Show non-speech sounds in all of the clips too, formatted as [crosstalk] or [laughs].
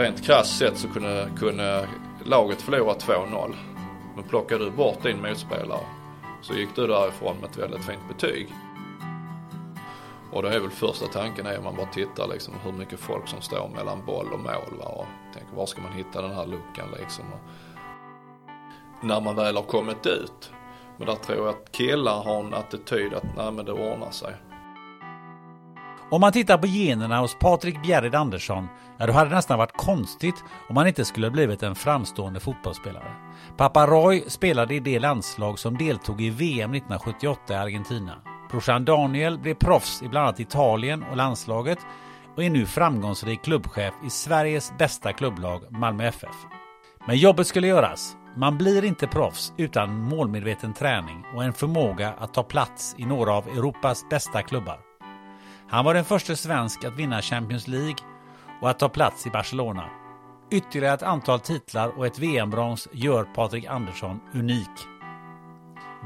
Rent krasst sett så kunde, kunde laget förlora 2-0. Men plockade du bort din motspelare så gick du därifrån med ett väldigt fint betyg. Och då är väl första tanken är om man bara tittar liksom hur mycket folk som står mellan boll och mål. Va? Och tänker var ska man hitta den här luckan liksom. Och när man väl har kommit ut. Men där tror jag att killar har en attityd att nej men det ordnar sig. Om man tittar på generna hos Patrik Bjerrid Andersson, ja då hade det nästan varit konstigt om han inte skulle blivit en framstående fotbollsspelare. Pappa Roy spelade i det landslag som deltog i VM 1978 i Argentina. Brorsan Daniel blev proffs i bland annat Italien och landslaget och är nu framgångsrik klubbchef i Sveriges bästa klubblag Malmö FF. Men jobbet skulle göras. Man blir inte proffs utan målmedveten träning och en förmåga att ta plats i några av Europas bästa klubbar. Han var den första svensk att vinna Champions League och att ta plats i Barcelona. Ytterligare ett antal titlar och ett VM-brons gör Patrik Andersson unik.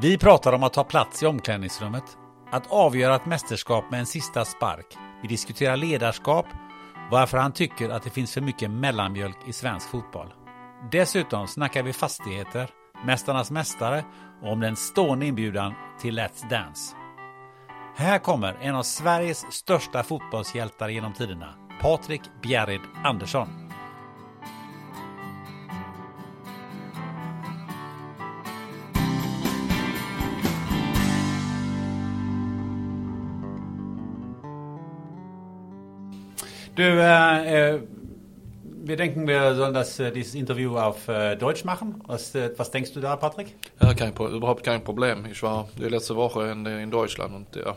Vi pratar om att ta plats i omklädningsrummet, att avgöra ett mästerskap med en sista spark. Vi diskuterar ledarskap, varför han tycker att det finns för mycket mellanmjölk i svensk fotboll. Dessutom snackar vi fastigheter, Mästarnas mästare och om den stående inbjudan till Let's Dance. Här kommer en av Sveriges största fotbollshjältar genom tiderna, Patrik Bjerrid Andersson. Du, eh, eh, wir denken, wir sollen das, äh, dieses Interview auf äh, Deutsch machen. Was, äh, was denkst du da, Patrick? Ja, kein, überhaupt kein Problem. Ich war die letzte Woche in, in Deutschland und ja,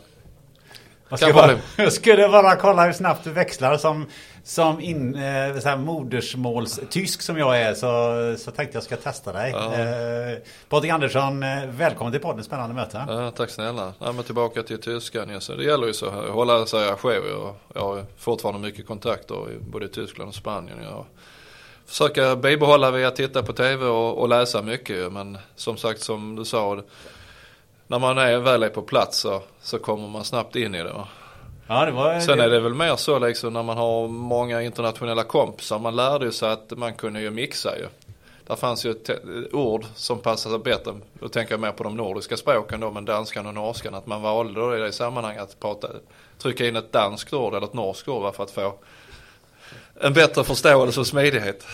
jag ska, bara, jag skulle bara kolla hur snabbt du växlar som, som in, eh, så här modersmålstysk som jag är så, så tänkte jag ska testa dig. Ja. Eh, Patrik Andersson, eh, välkommen till podden, spännande möte. Ja, tack snälla. Ja, men tillbaka till tyskan. Så det gäller ju så att hålla sig ajour. Jag har fortfarande mycket kontakter i både Tyskland och Spanien. Jag försöker bibehålla via att titta på tv och, och läsa mycket. Men som sagt som du sa när man är, väl är på plats så, så kommer man snabbt in i det. Ja, det var, Sen är det väl mer så liksom när man har många internationella kompisar. Man lärde ju sig att man kunde ju mixa ju. Där fanns ju ett ord som passade bättre. Då tänker jag mer på de nordiska språken då, men danskan och norskan. Att man valde i det sammanhanget att prata, trycka in ett danskt ord eller ett norskt ord för att få en bättre förståelse och smidighet.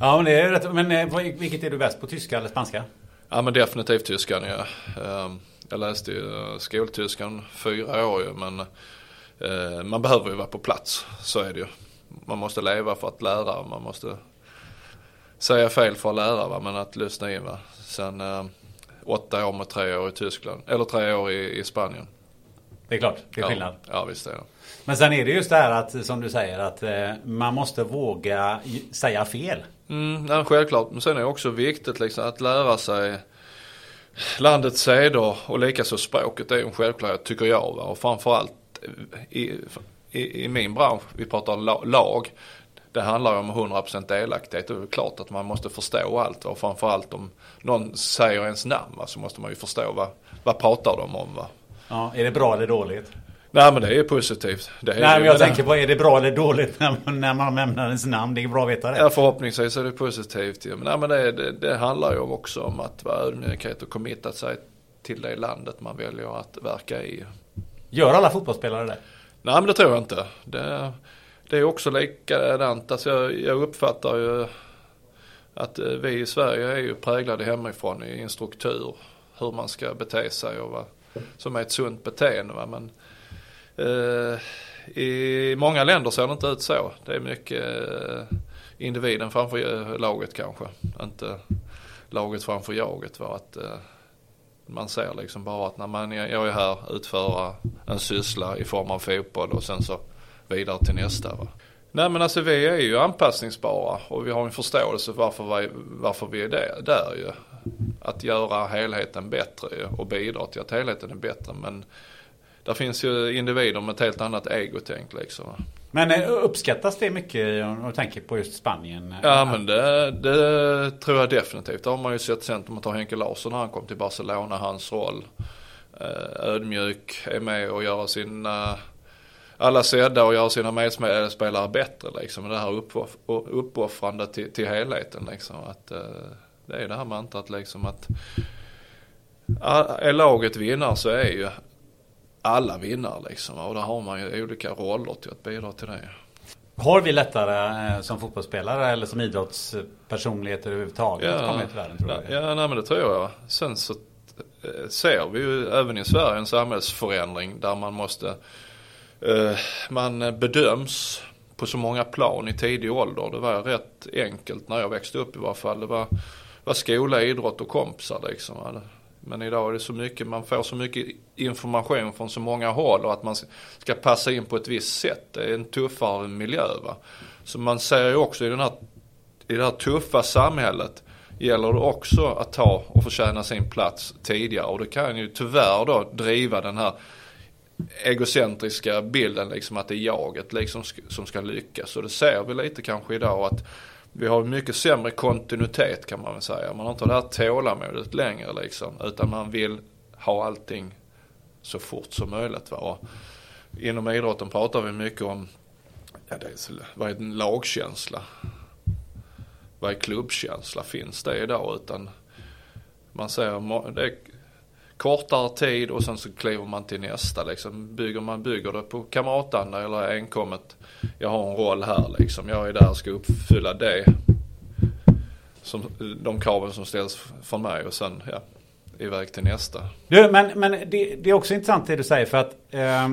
Ja, men, det är rätt, men eh, vilket är du bäst på? Tyska eller spanska? Ja, men definitivt tyskan ja. Um, jag läste ju skoltyskan fyra år ju men man behöver ju vara på plats. Så är det ju. Man måste leva för att lära. Man måste säga fel för att lära va? men att lyssna in va. Sen eh, åtta år med tre år i Tyskland. Eller tre år i, i Spanien. Det är klart, det är skillnad. Ja, ja visst är det. Men sen är det just det här att, som du säger, att eh, man måste våga säga fel. Mm, ja, självklart. Men sen är det också viktigt liksom, att lära sig landets seder och likaså språket är en självklarhet tycker jag. Va? Och framförallt i, i, i min bransch, vi pratar lag. Det handlar ju om 100% delaktighet. Det är klart att man måste förstå allt. Och framförallt om någon säger ens namn va, så måste man ju förstå vad, vad pratar de om. Va? Ja, är det bra eller dåligt? Nej men det är positivt. Det är Nej men jag det. tänker på, är det bra eller dåligt när man, när man nämner ens namn? Det är bra att veta det. Ja förhoppningsvis är det positivt. Men, nej, men det, det, det handlar ju också om att vara ödmjukhet och committa sig till det landet man väljer att verka i. Gör alla fotbollsspelare det? Nej men det tror jag inte. Det, det är också likadant. Alltså jag, jag uppfattar ju att eh, vi i Sverige är ju präglade hemifrån i en struktur. Hur man ska bete sig och vad som är ett sunt beteende. Va? Men, eh, I många länder ser det inte ut så. Det är mycket eh, individen framför eh, laget kanske. Inte laget framför jaget. Va? Att, eh, man ser liksom bara att när man, jag är här utföra en syssla i form av fotboll och sen så vidare till nästa. Va? Nej men alltså vi är ju anpassningsbara och vi har en förståelse varför vi, varför vi är där, där ju. Att göra helheten bättre ju, och bidra till att helheten är bättre. Men där finns ju individer med ett helt annat egotänk liksom. Men eh, uppskattas det mycket om du tänker på just Spanien? Ja men det, det tror jag definitivt. Det har man ju sett sen om man tar Henke Larsson när han kom till Barcelona, hans roll. Eh, ödmjuk, är med och gör sina alla sedda och göra sina medspelare bättre liksom. Det här uppoff uppoffrande till, till helheten liksom. Att, det är det här mantrat liksom att är laget vinnare så är ju alla vinnare liksom. Och där har man ju olika roller till att bidra till det. Har vi lättare eh, som fotbollsspelare eller som idrottspersonligheter överhuvudtaget ja, att komma till världen tror jag? Ja, nej, men det tror jag. Sen så eh, ser vi ju även i Sverige en samhällsförändring där man måste Eh, man bedöms på så många plan i tidig ålder. Det var rätt enkelt när jag växte upp i varje fall. Det var, var skola, idrott och kompisar liksom. Men idag är det så mycket, man får så mycket information från så många håll och att man ska passa in på ett visst sätt. Det är en tuffare miljö va. Så man ser ju också i, den här, i det här tuffa samhället gäller det också att ta och förtjäna sin plats tidigare. Och det kan ju tyvärr då driva den här egocentriska bilden liksom att det är jaget liksom som ska lyckas. Och det ser vi lite kanske idag att vi har mycket sämre kontinuitet kan man väl säga. Man har inte det här tålamodet längre liksom. Utan man vill ha allting så fort som möjligt. Va? Och inom idrotten pratar vi mycket om ja, det är, vad är en lagkänsla? Vad är klubbkänsla? Finns det idag? Utan man ser, det är kortare tid och sen så kliver man till nästa liksom. Bygger man bygger det på kamratanda eller enkommet. Jag har en roll här liksom. Jag är där och ska uppfylla det. Som, de kraven som ställs från mig och sen ja, iväg till nästa. Du, men, men det, det är också intressant det du säger för att eh,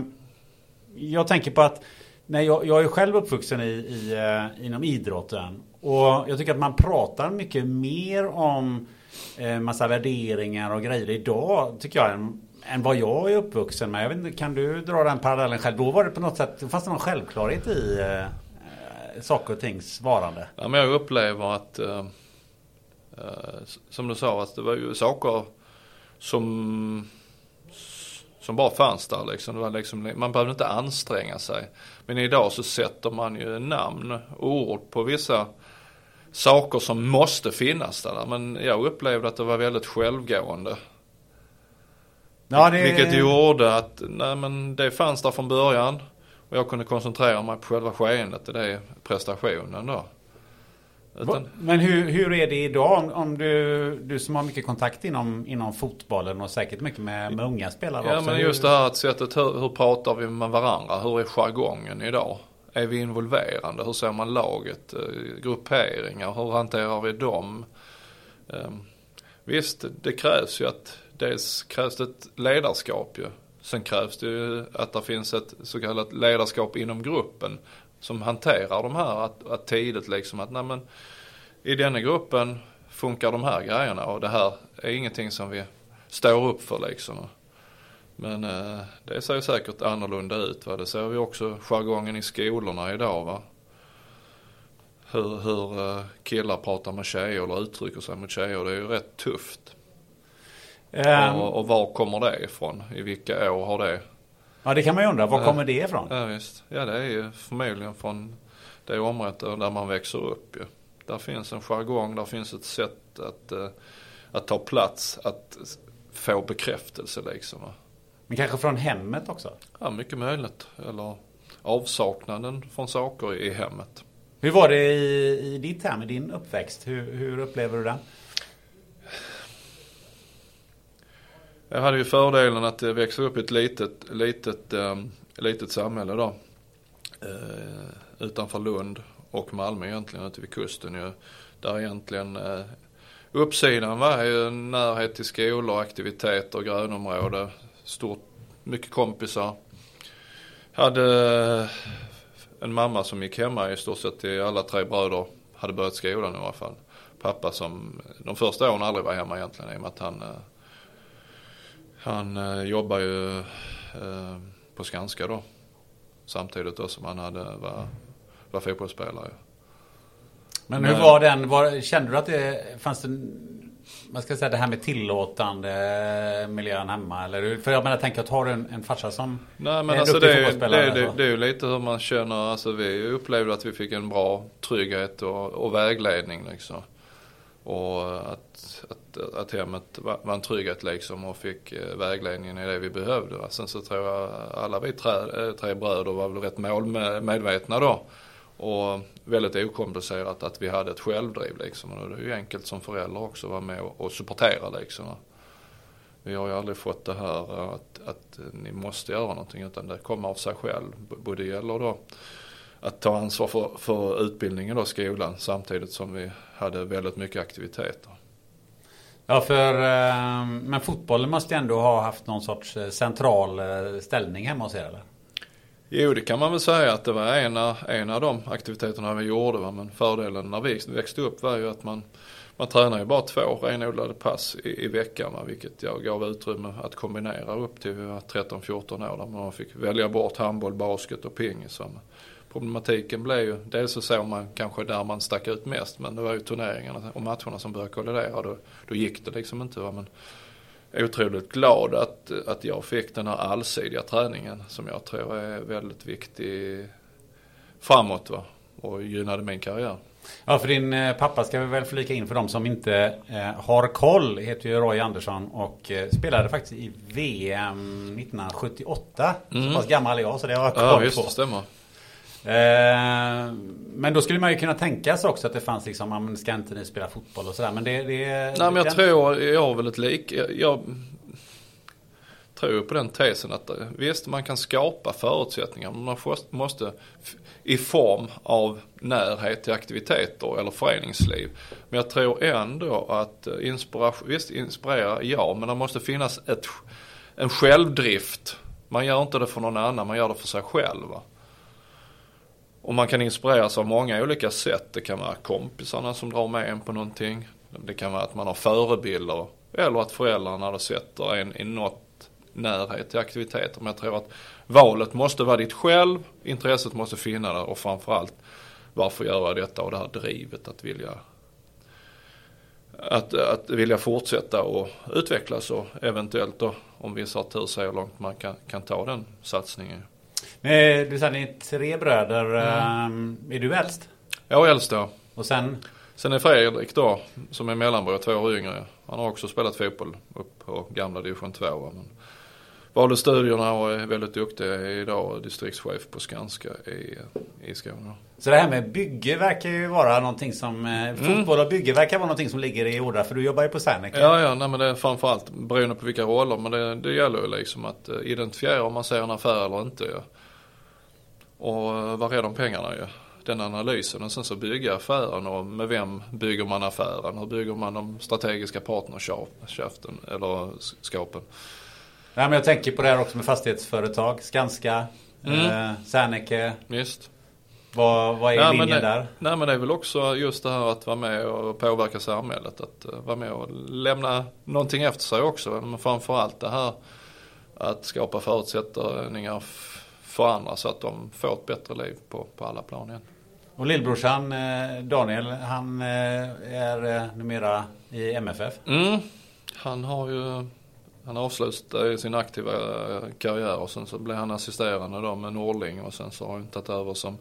jag tänker på att nej, jag, jag är själv uppvuxen i, i, eh, inom idrotten och jag tycker att man pratar mycket mer om eh, Eh, massa värderingar och grejer idag tycker jag än, än vad jag är uppvuxen med. Jag vet inte, kan du dra den parallellen själv? Då var det på något sätt, fanns det någon självklarhet i eh, saker och tings varande? Ja, men jag upplever att eh, eh, som du sa, att det var ju saker som som bara fanns där liksom. Det var liksom. Man behövde inte anstränga sig. Men idag så sätter man ju namn och ord på vissa saker som måste finnas där. Men jag upplevde att det var väldigt självgående. Ja, det... Vilket gjorde att, nej men det fanns där från början. Och jag kunde koncentrera mig på själva skeendet, det är prestationen då. Utan... Men hur, hur är det idag om du, du som har mycket kontakt inom, inom fotbollen och säkert mycket med, med unga spelare ja, också? Ja men just det här sättet, hur, hur pratar vi med varandra? Hur är jargongen idag? Är vi involverande? Hur ser man laget? Eh, grupperingar, hur hanterar vi dem? Ehm, visst, det krävs ju att dels krävs det ett ledarskap ju. Sen krävs det ju att det finns ett så kallat ledarskap inom gruppen som hanterar de här, att, att tidigt liksom att nej men i denna gruppen funkar de här grejerna och det här är ingenting som vi står upp för liksom. Men eh, det ser säkert annorlunda ut. Va? Det ser vi också jargongen i skolorna idag. Va? Hur, hur eh, killar pratar med tjejer eller uttrycker sig mot tjejer. Det är ju rätt tufft. Um, och, och var kommer det ifrån? I vilka år har det? Ja det kan man ju undra. Var kommer det ifrån? Ja visst. Ja det är ju förmodligen från det området där man växer upp ju. Där finns en jargong, där finns ett sätt att, uh, att ta plats, att få bekräftelse liksom. Men kanske från hemmet också? Ja, mycket möjligt. Eller avsaknaden från saker i hemmet. Hur var det i, i ditt hem, i din uppväxt? Hur, hur upplever du den? Jag hade ju fördelen att växte upp i ett litet, litet, um, litet samhälle då. Uh, utanför Lund och Malmö egentligen, ute vid kusten ju. Där egentligen uh, uppsidan var ju närhet till skolor, aktiviteter, grönområde, stort, mycket kompisar. Hade en mamma som gick hemma i stort sett till alla tre bröder hade börjat skolan i alla fall. Pappa som de första åren aldrig var hemma egentligen i och med att han uh, han eh, jobbar ju eh, på Skanska då. Samtidigt då som han hade, var, var fotbollsspelare. Men hur var den, var, kände du att det fanns det, man ska säga det här med tillåtande miljön hemma? Eller, för jag menar, tänker att har du en, en farsa som Nej men är alltså det, är, det, det, det är ju lite hur man känner, alltså vi upplevde att vi fick en bra trygghet och, och vägledning liksom. Och att, att, att hemmet var en trygghet liksom och fick eh, vägledningen i det vi behövde. Sen så tror jag alla vi tre, eh, tre bröder var väl rätt målmedvetna då. Och väldigt okomplicerat att vi hade ett självdriv liksom. Och det är ju enkelt som förälder också att vara med och, supportera liksom. Vi har ju aldrig fått det här att, att ni måste göra någonting utan det kommer av sig själv. Både gäller då att ta ansvar för, för utbildningen då, skolan, samtidigt som vi hade väldigt mycket aktiviteter. Ja, för eh, men fotbollen måste ju ändå ha haft någon sorts eh, central eh, ställning hemma hos er eller? Jo, det kan man väl säga att det var en av, en av de aktiviteterna vi gjorde. Va? Men fördelen när vi växte upp var ju att man, man tränar ju bara två renodlade pass i, i veckan. Va? Vilket jag gav utrymme att kombinera upp till vi var 13-14 år. Där man fick välja bort handboll, basket och pingis. Problematiken blev ju, dels så såg man kanske där man stack ut mest men det var ju turneringarna och matcherna som började kollidera. Då, då gick det liksom inte. Va? Men otroligt glad att, att jag fick den här allsidiga träningen som jag tror är väldigt viktig framåt va? och gynnade min karriär. Ja, för din eh, pappa ska vi väl flika in för de som inte eh, har koll. Heter ju Roy Andersson och eh, spelade faktiskt i VM 1978. Mm. Så pass gammal är jag så det har jag koll ja, just, på. Det stämmer. Eh, men då skulle man ju kunna tänka sig också att det fanns liksom, man ska inte ni spela fotboll och sådär. Men det, det Nej men jag tror, jag har väl ett lik. Jag, jag tror på den tesen att visst man kan skapa förutsättningar men man måste i form av närhet till aktiviteter eller föreningsliv. Men jag tror ändå att inspiration, visst inspirera ja men det måste finnas ett, en självdrift. Man gör inte det för någon annan, man gör det för sig själv. Och man kan inspireras av många olika sätt. Det kan vara kompisarna som drar med en på någonting. Det kan vara att man har förebilder. Eller att föräldrarna då sätter en i något närhet till aktiviteter. Men jag tror att valet måste vara ditt själv. Intresset måste finnas där och framförallt varför göra detta och det här drivet att vilja att, att vilja fortsätta och utvecklas och eventuellt då om vissa har tur se hur långt man kan, kan ta den satsningen. Men du sa ni är tre bröder. Mm. Ehm, är du äldst? Jag är äldst då. Och sen? Sen är Fredrik då, som är mellanbror, två år yngre. Han har också spelat fotboll upp på gamla division 2. Men valde studierna och är väldigt duktig. Är idag distriktschef på Skanska i, i Skåne. Så det här med bygge verkar ju vara någonting som... Eh, mm. Fotboll och bygge verkar vara någonting som ligger i orda. För du jobbar ju på Serneke. Ja, ja. Nej, men det är framförallt beroende på vilka roller. Men det, det gäller ju liksom att eh, identifiera om man ser en affär eller inte. Ja. Och eh, vara rädd om pengarna ju. Den analysen och sen så bygga affären och med vem bygger man affären? Hur bygger man de strategiska partnerskapen eller skapen? Ja, men jag tänker på det här också med fastighetsföretag. Skanska, mm. eh, Serneke. Just. Vad, vad är nej, linjen det, där? Nej men det är väl också just det här att vara med och påverka samhället. Att uh, vara med och lämna någonting efter sig också. Men framförallt det här att skapa förutsättningar för andra så att de får ett bättre liv på, på alla plan igen. Och lillbrorsan eh, Daniel, han eh, är eh, numera i MFF? Mm. Han har ju han avslutade sin aktiva karriär och sen så blev han assisterande då med Norling och sen så har han tagit över som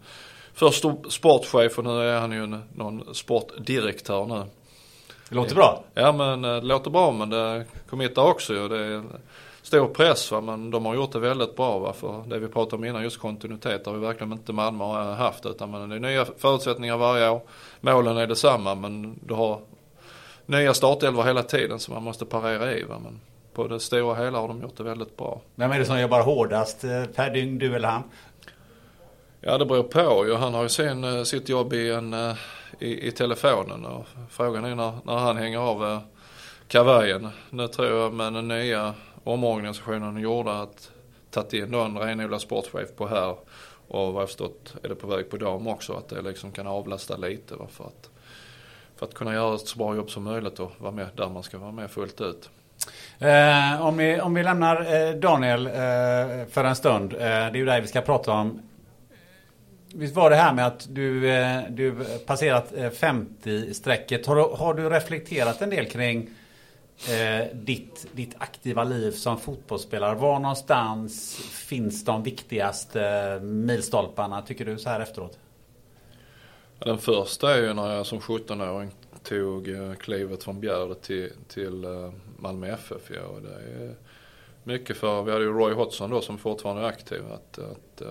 först sportchef och nu är han ju någon sportdirektör nu. Det låter bra. Ja men det låter bra men det committar också ju. Det stor press va, men de har gjort det väldigt bra va. För det vi pratade om innan, just kontinuitet har vi verkligen inte Malmö haft. Utan men det är nya förutsättningar varje år. Målen är detsamma men du har nya startelvor hela tiden som man måste parera i va. Men på det stora hela har de gjort det väldigt bra. Vem är det som jobbar hårdast eh, per dygn, du eller han? Ja det beror på ju. Han har ju sin, eh, sitt jobb i, en, eh, i, i telefonen och frågan är när, när han hänger av kavajen. Nu tror jag med den nya omorganisationen gjorde att tagit in då en renodlad sportchef på här och vad jag förstått är det på väg på dam också att det liksom kan avlasta lite för att, för att kunna göra ett så bra jobb som möjligt och vara med där man ska vara med fullt ut. Eh, om, vi, om vi lämnar eh, Daniel eh, för en stund. Eh, det är ju dig vi ska prata om. Visst var det här med att du, eh, du passerat eh, 50-strecket. Har, har, du reflekterat en del kring Eh, ditt, ditt aktiva liv som fotbollsspelare? Var någonstans finns de viktigaste milstolparna tycker du så här efteråt? Den första är ju när jag som 17-åring tog eh, klivet från Bjärde till, till eh, Malmö FF. Ja, och det är mycket för, vi hade ju Roy Hodgson då som fortfarande är aktiv, att, att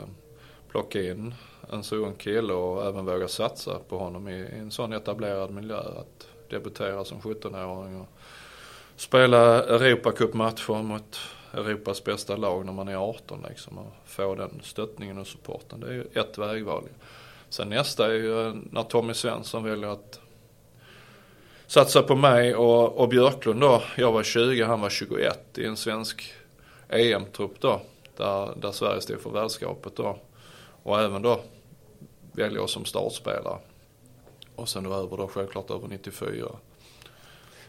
plocka in en så ung kille och även våga satsa på honom i, i en sån etablerad miljö. Att debutera som 17-åring och spela Europacupmatcher mot Europas bästa lag när man är 18 liksom och få den stöttningen och supporten. Det är ju ett vägval. Sen nästa är ju eh, när Tommy Svensson väljer att satsa på mig och, och Björklund då. Jag var 20, han var 21 i en svensk EM-trupp då. Där, där Sverige stod för världskapet då. Och även då väljer oss som startspelare. Och sen då över då självklart över 94.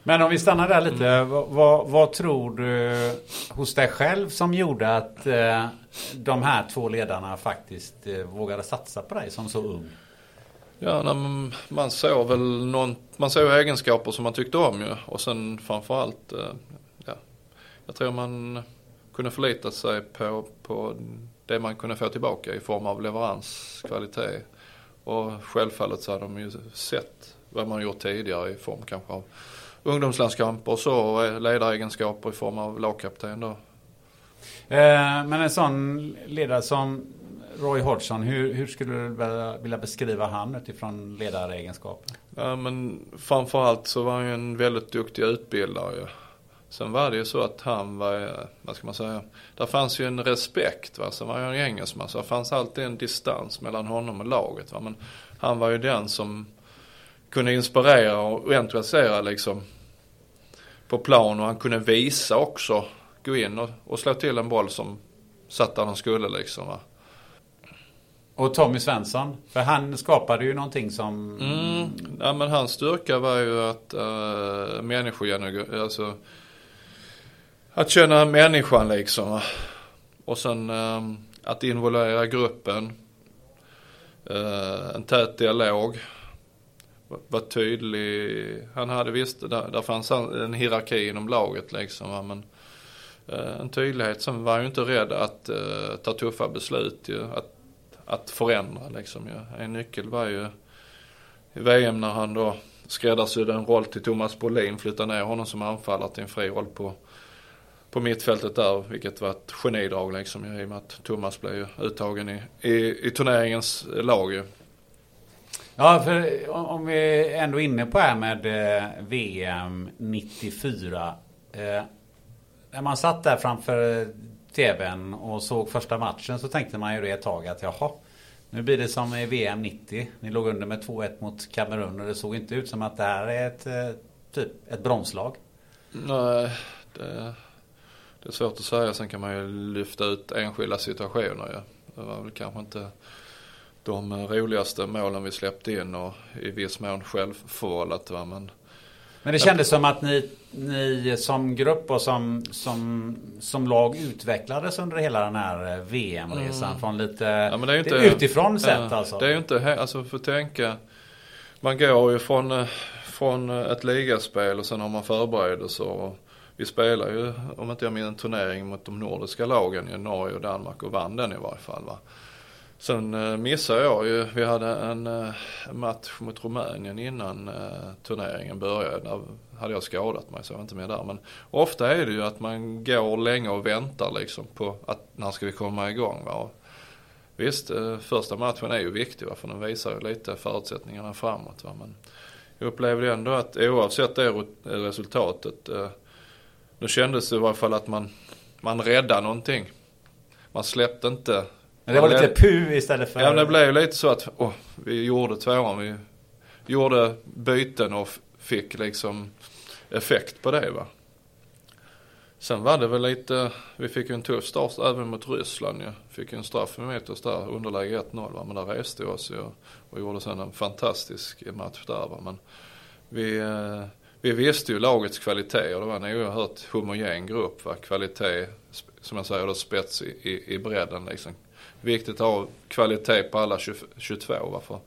Men om vi stannar där lite. Mm. Vad, vad, tror du hos dig själv som gjorde att eh, de här två ledarna faktiskt eh, vågade satsa på dig som så ung? Ja, man, såg väl någon, man såg egenskaper som man tyckte om ju. Och sen framförallt, eh, ja, jag tror man kunde förlita sig på, på det man kunde få tillbaka i form av leverans, kvalitet. Och självfallet så hade de ju sett vad man gjort tidigare i form kanske av ungdomslandskamper och så, och ledaregenskaper i form av lagkapten då. Eh, men en sån ledare som Roy Hodgson, hur, hur skulle du vilja beskriva han utifrån ledaregenskaper? Ja, men framförallt så var han ju en väldigt duktig utbildare. Sen var det ju så att han var, vad ska man säga, där fanns ju en respekt va. Sen var han ju engelsman så det fanns alltid en distans mellan honom och laget va. Men han var ju den som kunde inspirera och entusiasera liksom på plan och han kunde visa också, gå in och, och slå till en boll som satt där den skulle liksom va. Och Tommy Svensson, för han skapade ju någonting som... Mm, ja men hans styrka var ju att uh, människor, alltså att känna människan liksom. Och sen uh, att involvera gruppen. Uh, en tät dialog. Var tydlig. Han hade visst, där, där fanns en hierarki inom laget liksom. Men eh, en tydlighet. Sen var han ju inte rädd att eh, ta tuffa beslut ju. Att att förändra liksom. ju. En nyckel var ju i VM när han då skräddarsydde en roll till Thomas Brolin, flyttade ner honom som anfallare till en fri roll på, på mittfältet där, vilket var ett genidrag liksom i och med att Thomas blev ju uttagen i, i, i turneringens lag ju. Ja, för om vi är ändå inne på det här med eh, VM 94. Eh, när man satt där framför tvn och såg första matchen så tänkte man ju det ett tag att jaha. Nu blir det som i VM 90. Ni låg under med 2-1 mot Kamerun och det såg inte ut som att det här är ett, eh, typ, ett bromslag. Nej, det, det är svårt att säga. Sen kan man ju lyfta ut enskilda situationer. Ja. Det var väl kanske inte de roligaste målen vi släppte in och i viss mån självförvållat. Men men det kändes som att ni, ni som grupp och som, som, som lag utvecklades under hela den här eh, VM-resan mm. från lite ja, men det är inte, utifrån sett alltså. Det är ju inte, alltså för tänka, man går ju från, eh, från ett ligaspel och sen har man förberedelser vi spelar ju, om inte jag minns en turnering mot de nordiska lagen i Norge och Danmark och vann den i varje fall va. Sen eh, missade jag ju, vi hade en eh, match mot Rumänien innan eh, turneringen började. Där hade jag skadat mig så jag var inte med där. Men ofta är det ju att man går länge och väntar liksom på att när ska vi komma igång. Va? Visst, första matchen är ju viktig va? för den visar ju lite förutsättningarna framåt. Va? Men jag upplevde ändå att oavsett det resultatet, då nu kändes det i varje fall att man, man räddade någonting. Man släppte inte men det var lite pu istället för... Ja men det blev lite så att oh, vi gjorde tvåan. Vi gjorde byten och fick liksom effekt på det va. Sen var det väl lite, vi fick ju en tuff start även mot Ryssland ju. Fick ju en straff emot oss där, underläge 1-0 va. Men där reste vi oss ju och gjorde sen en fantastisk match där va. Men vi, eh, vi visste ju lagets kvalitet och det var en oerhört homogen grupp va. Kvalitet, som jag säger då spets i, i, i bredden liksom viktigt att ha kvalitet på alla 20, 22. Varför?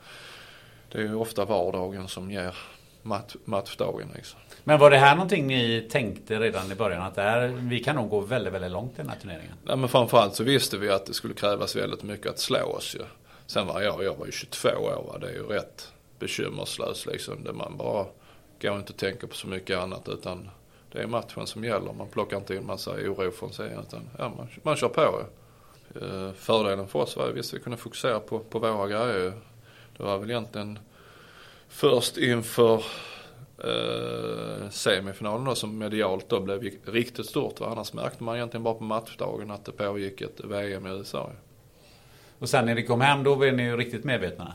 Det är ju ofta vardagen som ger match, matchdagen. Liksom. Men var det här någonting ni tänkte redan i början? Att det här, vi kan nog gå väldigt, väldigt långt i den här turneringen? Ja, men framförallt så visste vi att det skulle krävas väldigt mycket att slå oss ju. Sen var jag, jag var ju 22 år va? Det är ju rätt bekymmerslöst liksom. Det man bara går inte och tänker på så mycket annat utan det är matchen som gäller. Man plockar inte in massa oro från sig utan ja, man, man kör på. Ju. Eh, fördelen för oss var att vi kunde fokusera på, på våra grejer. Det var väl egentligen först inför eh, semifinalen då som medialt då blev riktigt stort. Va? Annars märkte man egentligen bara på matchdagen att det pågick ett VM i USA. Och sen när ni kom hem då var ni ju riktigt medvetna?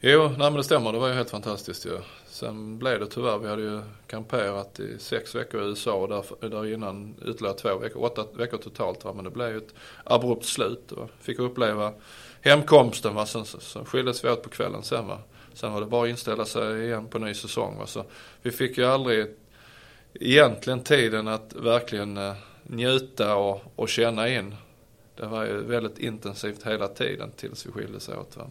Jo, nej men det stämmer. Det var ju helt fantastiskt ju. Sen blev det tyvärr, vi hade ju kamperat i sex veckor i USA och där, där innan ytterligare två veckor, åtta veckor totalt. Va? Men det blev ju ett abrupt slut. Va? Fick uppleva hemkomsten, va? Sen, sen skildes vi åt på kvällen sen. Va? Sen var det bara att inställa sig igen på ny säsong. Va? Så vi fick ju aldrig egentligen tiden att verkligen eh, njuta och, och känna in. Det var ju väldigt intensivt hela tiden tills vi skildes åt. Va?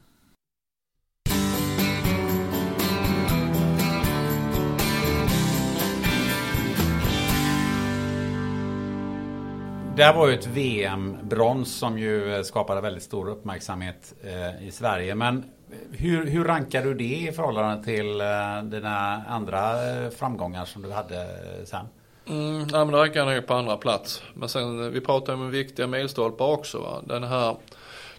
Det här var ju ett VM-brons som ju eh, skapade väldigt stor uppmärksamhet eh, i Sverige. Men eh, hur, hur rankar du det i förhållande till dina andra framgångar som du hade sen? Mm, ja, men det rankar nog på andra plats. Men sen, vi pratar om viktiga milstolpar också. Va? Den här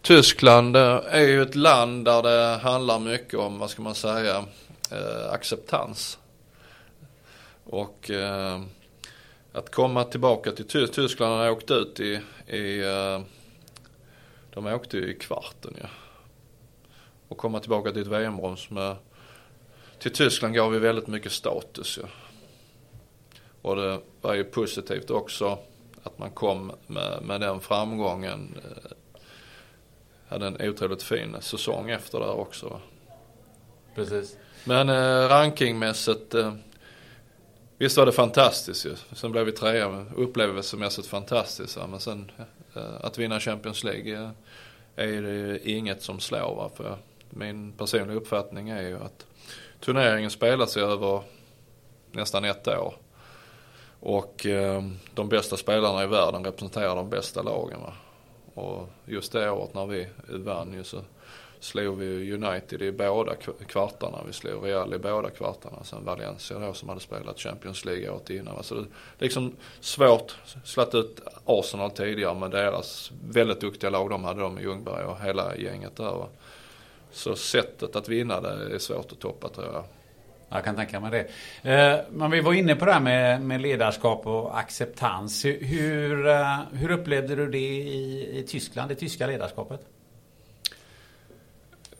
Tyskland är ju ett land där det handlar mycket om, vad ska man säga, eh, acceptans. Och eh, att komma tillbaka till Tyskland. Tyskland har åkt ut i, i uh, de åkte ju i kvarten ja. Och komma tillbaka till ett VM-brons med, till Tyskland gav vi väldigt mycket status ja. Och det var ju positivt också att man kom med, med den framgången. Uh, hade en otroligt fin säsong efter där också. Precis. Men uh, rankingmässigt Visst var det fantastiskt ju. Sen blev vi trea, upplevelsemässigt fantastiskt. Men sen eh, att vinna Champions League eh, är det inget som slår. Va? För min personliga uppfattning är ju att turneringen spelas över nästan ett år. Och eh, de bästa spelarna i världen representerar de bästa lagen. Va? Och just det året när vi vann ju så, slog vi United i båda kvartarna. Vi slog Real i båda kvartarna. Sen Valencia då som hade spelat Champions League året innan. Så det är liksom svårt. Slatt ut Arsenal tidigare med deras väldigt duktiga lag de hade de med Ljungberg och hela gänget där. Så sättet att vinna det är svårt att toppa tror jag. Jag kan tänka mig det. Eh, men vi var inne på det här med, med ledarskap och acceptans. Hur, hur eh, upplevde du det i, i Tyskland, det tyska ledarskapet?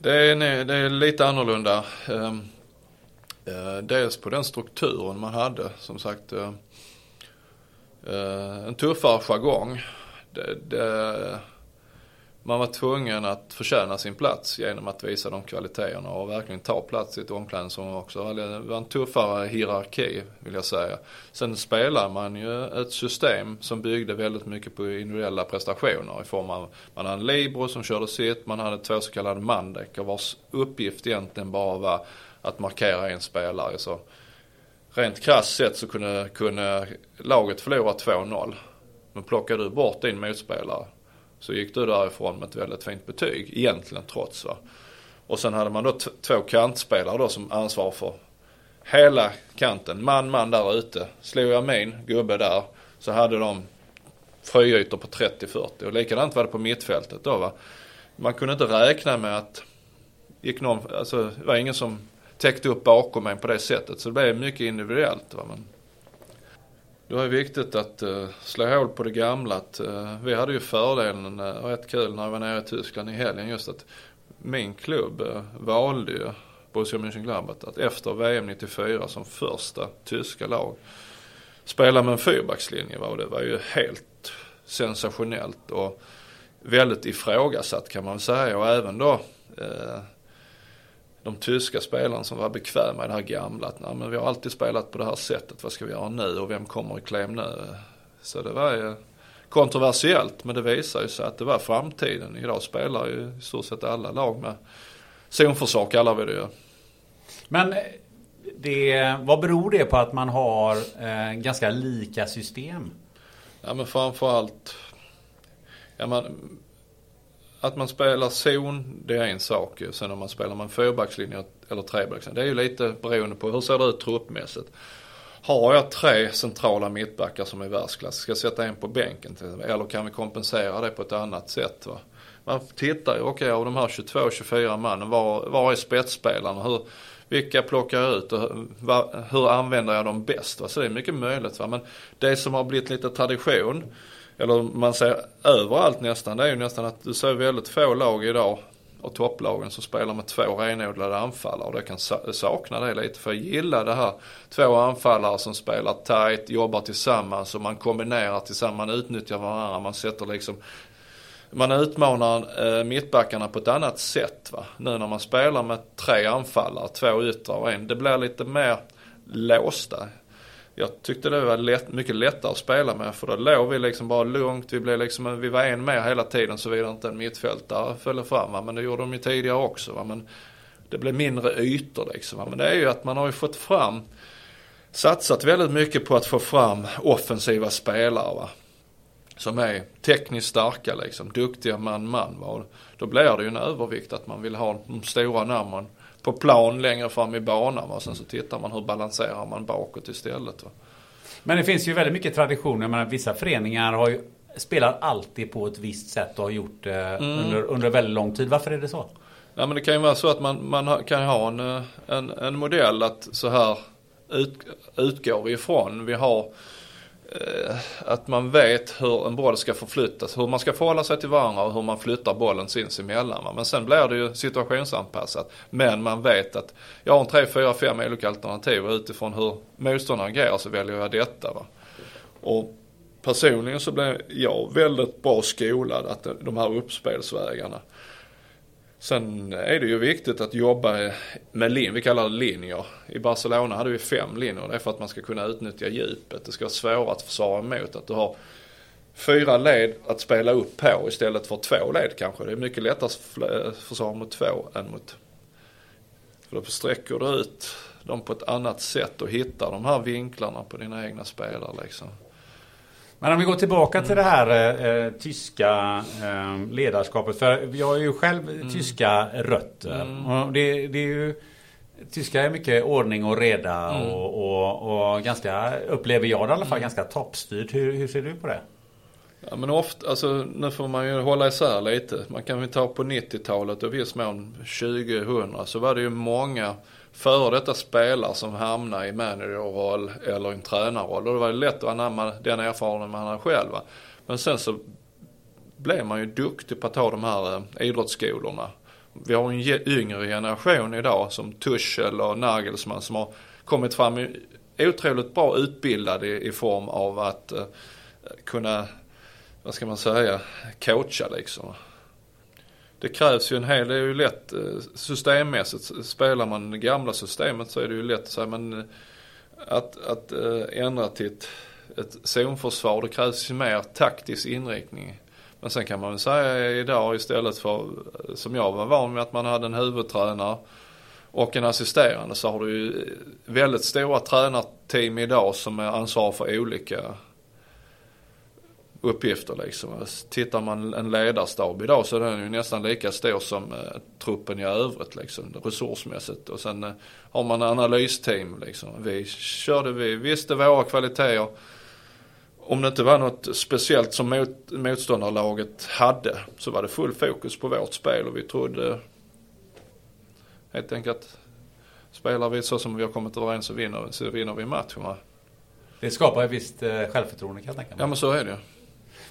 Det är, det är lite annorlunda. Ehm, eh, dels på den strukturen man hade. Som sagt eh, eh, en tuffare jargong. Det, det, man var tvungen att förtjäna sin plats genom att visa de kvaliteterna och verkligen ta plats i ett omklädningsrum också. Det var en tuffare hierarki vill jag säga. Sen spelar man ju ett system som byggde väldigt mycket på individuella prestationer i form av, man hade en libero som körde sitt, man hade två så kallade mandäckar vars uppgift egentligen bara var att markera en spelare. Så rent krasst sett så kunde, kunde laget förlora 2-0. Men plockar du bort din motspelare så gick du därifrån med ett väldigt fint betyg egentligen trots va. Och sen hade man då två kantspelare då som ansvar för hela kanten. Man, man där ute. Slog jag min gubbe där så hade de friytor på 30-40 och likadant var det på mittfältet då va. Man kunde inte räkna med att gick någon, alltså det var ingen som täckte upp bakom mig på det sättet så det blev mycket individuellt va. Men det var viktigt att uh, slå hål på det gamla. Att, uh, vi hade ju fördelen, uh, och rätt kul när vi var nere i Tyskland i helgen just att min klubb uh, valde ju Borussia Mönchengladbach att efter VM 94 som första tyska lag spela med en fyrbackslinje. Va? Och det var ju helt sensationellt och väldigt ifrågasatt kan man säga. Och även då de tyska spelarna som var bekväma i det här gamla. Att nej, men vi har alltid spelat på det här sättet. Vad ska vi göra nu och vem kommer i kläm nu? Så det var ju kontroversiellt men det visar ju sig att det var framtiden. Idag spelar ju i stort sett alla lag med zonförsvar kallar vi det ju. Men det, vad beror det på att man har eh, ganska lika system? Ja men framförallt ja, man, att man spelar zon, det är en sak. ju. Sen om man spelar man fyrbackslinje eller trebackslinje, det är ju lite beroende på hur ser det ut truppmässigt. Har jag tre centrala mittbackar som är världsklass, ska jag sätta en på bänken till Eller kan vi kompensera det på ett annat sätt? Va? Man tittar ju, okej okay, av de här 22-24 mannen, var, var är spetsspelarna? Hur, vilka plockar jag ut och hur, hur använder jag dem bäst? Va? Så det är mycket möjligt. Va? Men det som har blivit lite tradition eller man ser överallt nästan, det är ju nästan att du ser väldigt få lag idag och topplagen som spelar med två renodlade anfallare och det kan sakna det lite. För jag gillar det här, två anfallare som spelar tight, jobbar tillsammans och man kombinerar tillsammans, man utnyttjar varandra, man sätter liksom man utmanar eh, mittbackarna på ett annat sätt. Va? Nu när man spelar med tre anfallare, två yttrar och en. Det blir lite mer låsta jag tyckte det var lätt, mycket lättare att spela med för då låg vi liksom bara lugnt. Vi, blev liksom, vi var en mer hela tiden såvida inte en mittfältare följde fram. Va? Men det gjorde de ju tidigare också. Va? Men det blev mindre ytor liksom. Va? Men det är ju att man har ju fått fram, satsat väldigt mycket på att få fram offensiva spelare. Va? Som är tekniskt starka liksom, duktiga man-man. Då blir det ju en övervikt att man vill ha de stora namnen på plan längre fram i banan. Och sen så tittar man hur balanserar man bakåt istället. Va? Men det finns ju väldigt mycket traditioner. Men vissa föreningar har ju, spelar alltid på ett visst sätt och har gjort det mm. under, under väldigt lång tid. Varför är det så? Ja, men det kan ju vara så att man, man kan ha en, en, en modell att så här ut, utgår vi ifrån. Vi har Eh, Eh, att man vet hur en boll ska förflyttas, hur man ska förhålla sig till varandra och hur man flyttar bollen sinsemellan. Men sen blir det ju situationsanpassat. Men man vet att jag har en 3, 4, 5 olika alternativ och utifrån hur motståndaren agerar så väljer jag detta. Va? Och personligen så blev jag väldigt bra skolad att de här uppspelsvägarna Sen är det ju viktigt att jobba med linjer, vi kallar det linjer. I Barcelona hade vi fem linjer, det är för att man ska kunna utnyttja djupet. Det ska vara svårare att försvara emot. Att du har fyra led att spela upp på istället för två led kanske. Det är mycket lättare att eh, försvara mot två än mot... För då sträcker du ut dem på ett annat sätt och hittar de här vinklarna på dina egna spelare liksom. Men om vi går tillbaka till det här eh, tyska eh, ledarskapet. För jag har ju själv mm. tyska rötter. Mm. Och det, det, är ju, tyska är mycket ordning och reda mm. och, och, och, ganska, upplever jag det i alla fall, mm. ganska toppstyrt. Hur, hur ser du på det? Ja men ofta, alltså nu får man ju hålla isär lite. Man kan ju ta på 90-talet och viss mån 2000 så var det ju många före detta spelare som hamnade i managerroll eller i en tränarroll. Och det var ju lätt att anamma den erfarenheten man hade själv. Va? Men sen så blev man ju duktig på att ta de här eh, idrottsskolorna. Vi har en yngre generation idag som Tuchel och Nagelsmann som har kommit fram otroligt bra utbildade i, i form av att eh, kunna, vad ska man säga, coacha liksom det krävs ju en hel, det är ju lätt eh, systemmässigt. Spelar man det gamla systemet så är det ju lätt så här, men eh, att, att eh, ändra till ett, ett zonförsvar, det krävs ju mer taktisk inriktning. Men sen kan man väl säga idag istället för, som jag var van med, att man hade en huvudtränare och en assisterande så har du ju väldigt stora tränarteam idag som är ansvar för olika uppgifter liksom. Tittar man en ledarstab idag så är den ju nästan lika stor som eh, truppen i övrigt liksom, resursmässigt. Och sen eh, har man analysteam liksom. Vi körde, vi visste våra kvaliteter. Om det inte var något speciellt som mot, motståndarlaget hade så var det full fokus på vårt spel och vi trodde helt enkelt spelar vi så som vi har kommit överens så vinner, så vinner vi matchen. Det skapar ett visst eh, självförtroende kan jag tänka mig. Ja men så är det ju.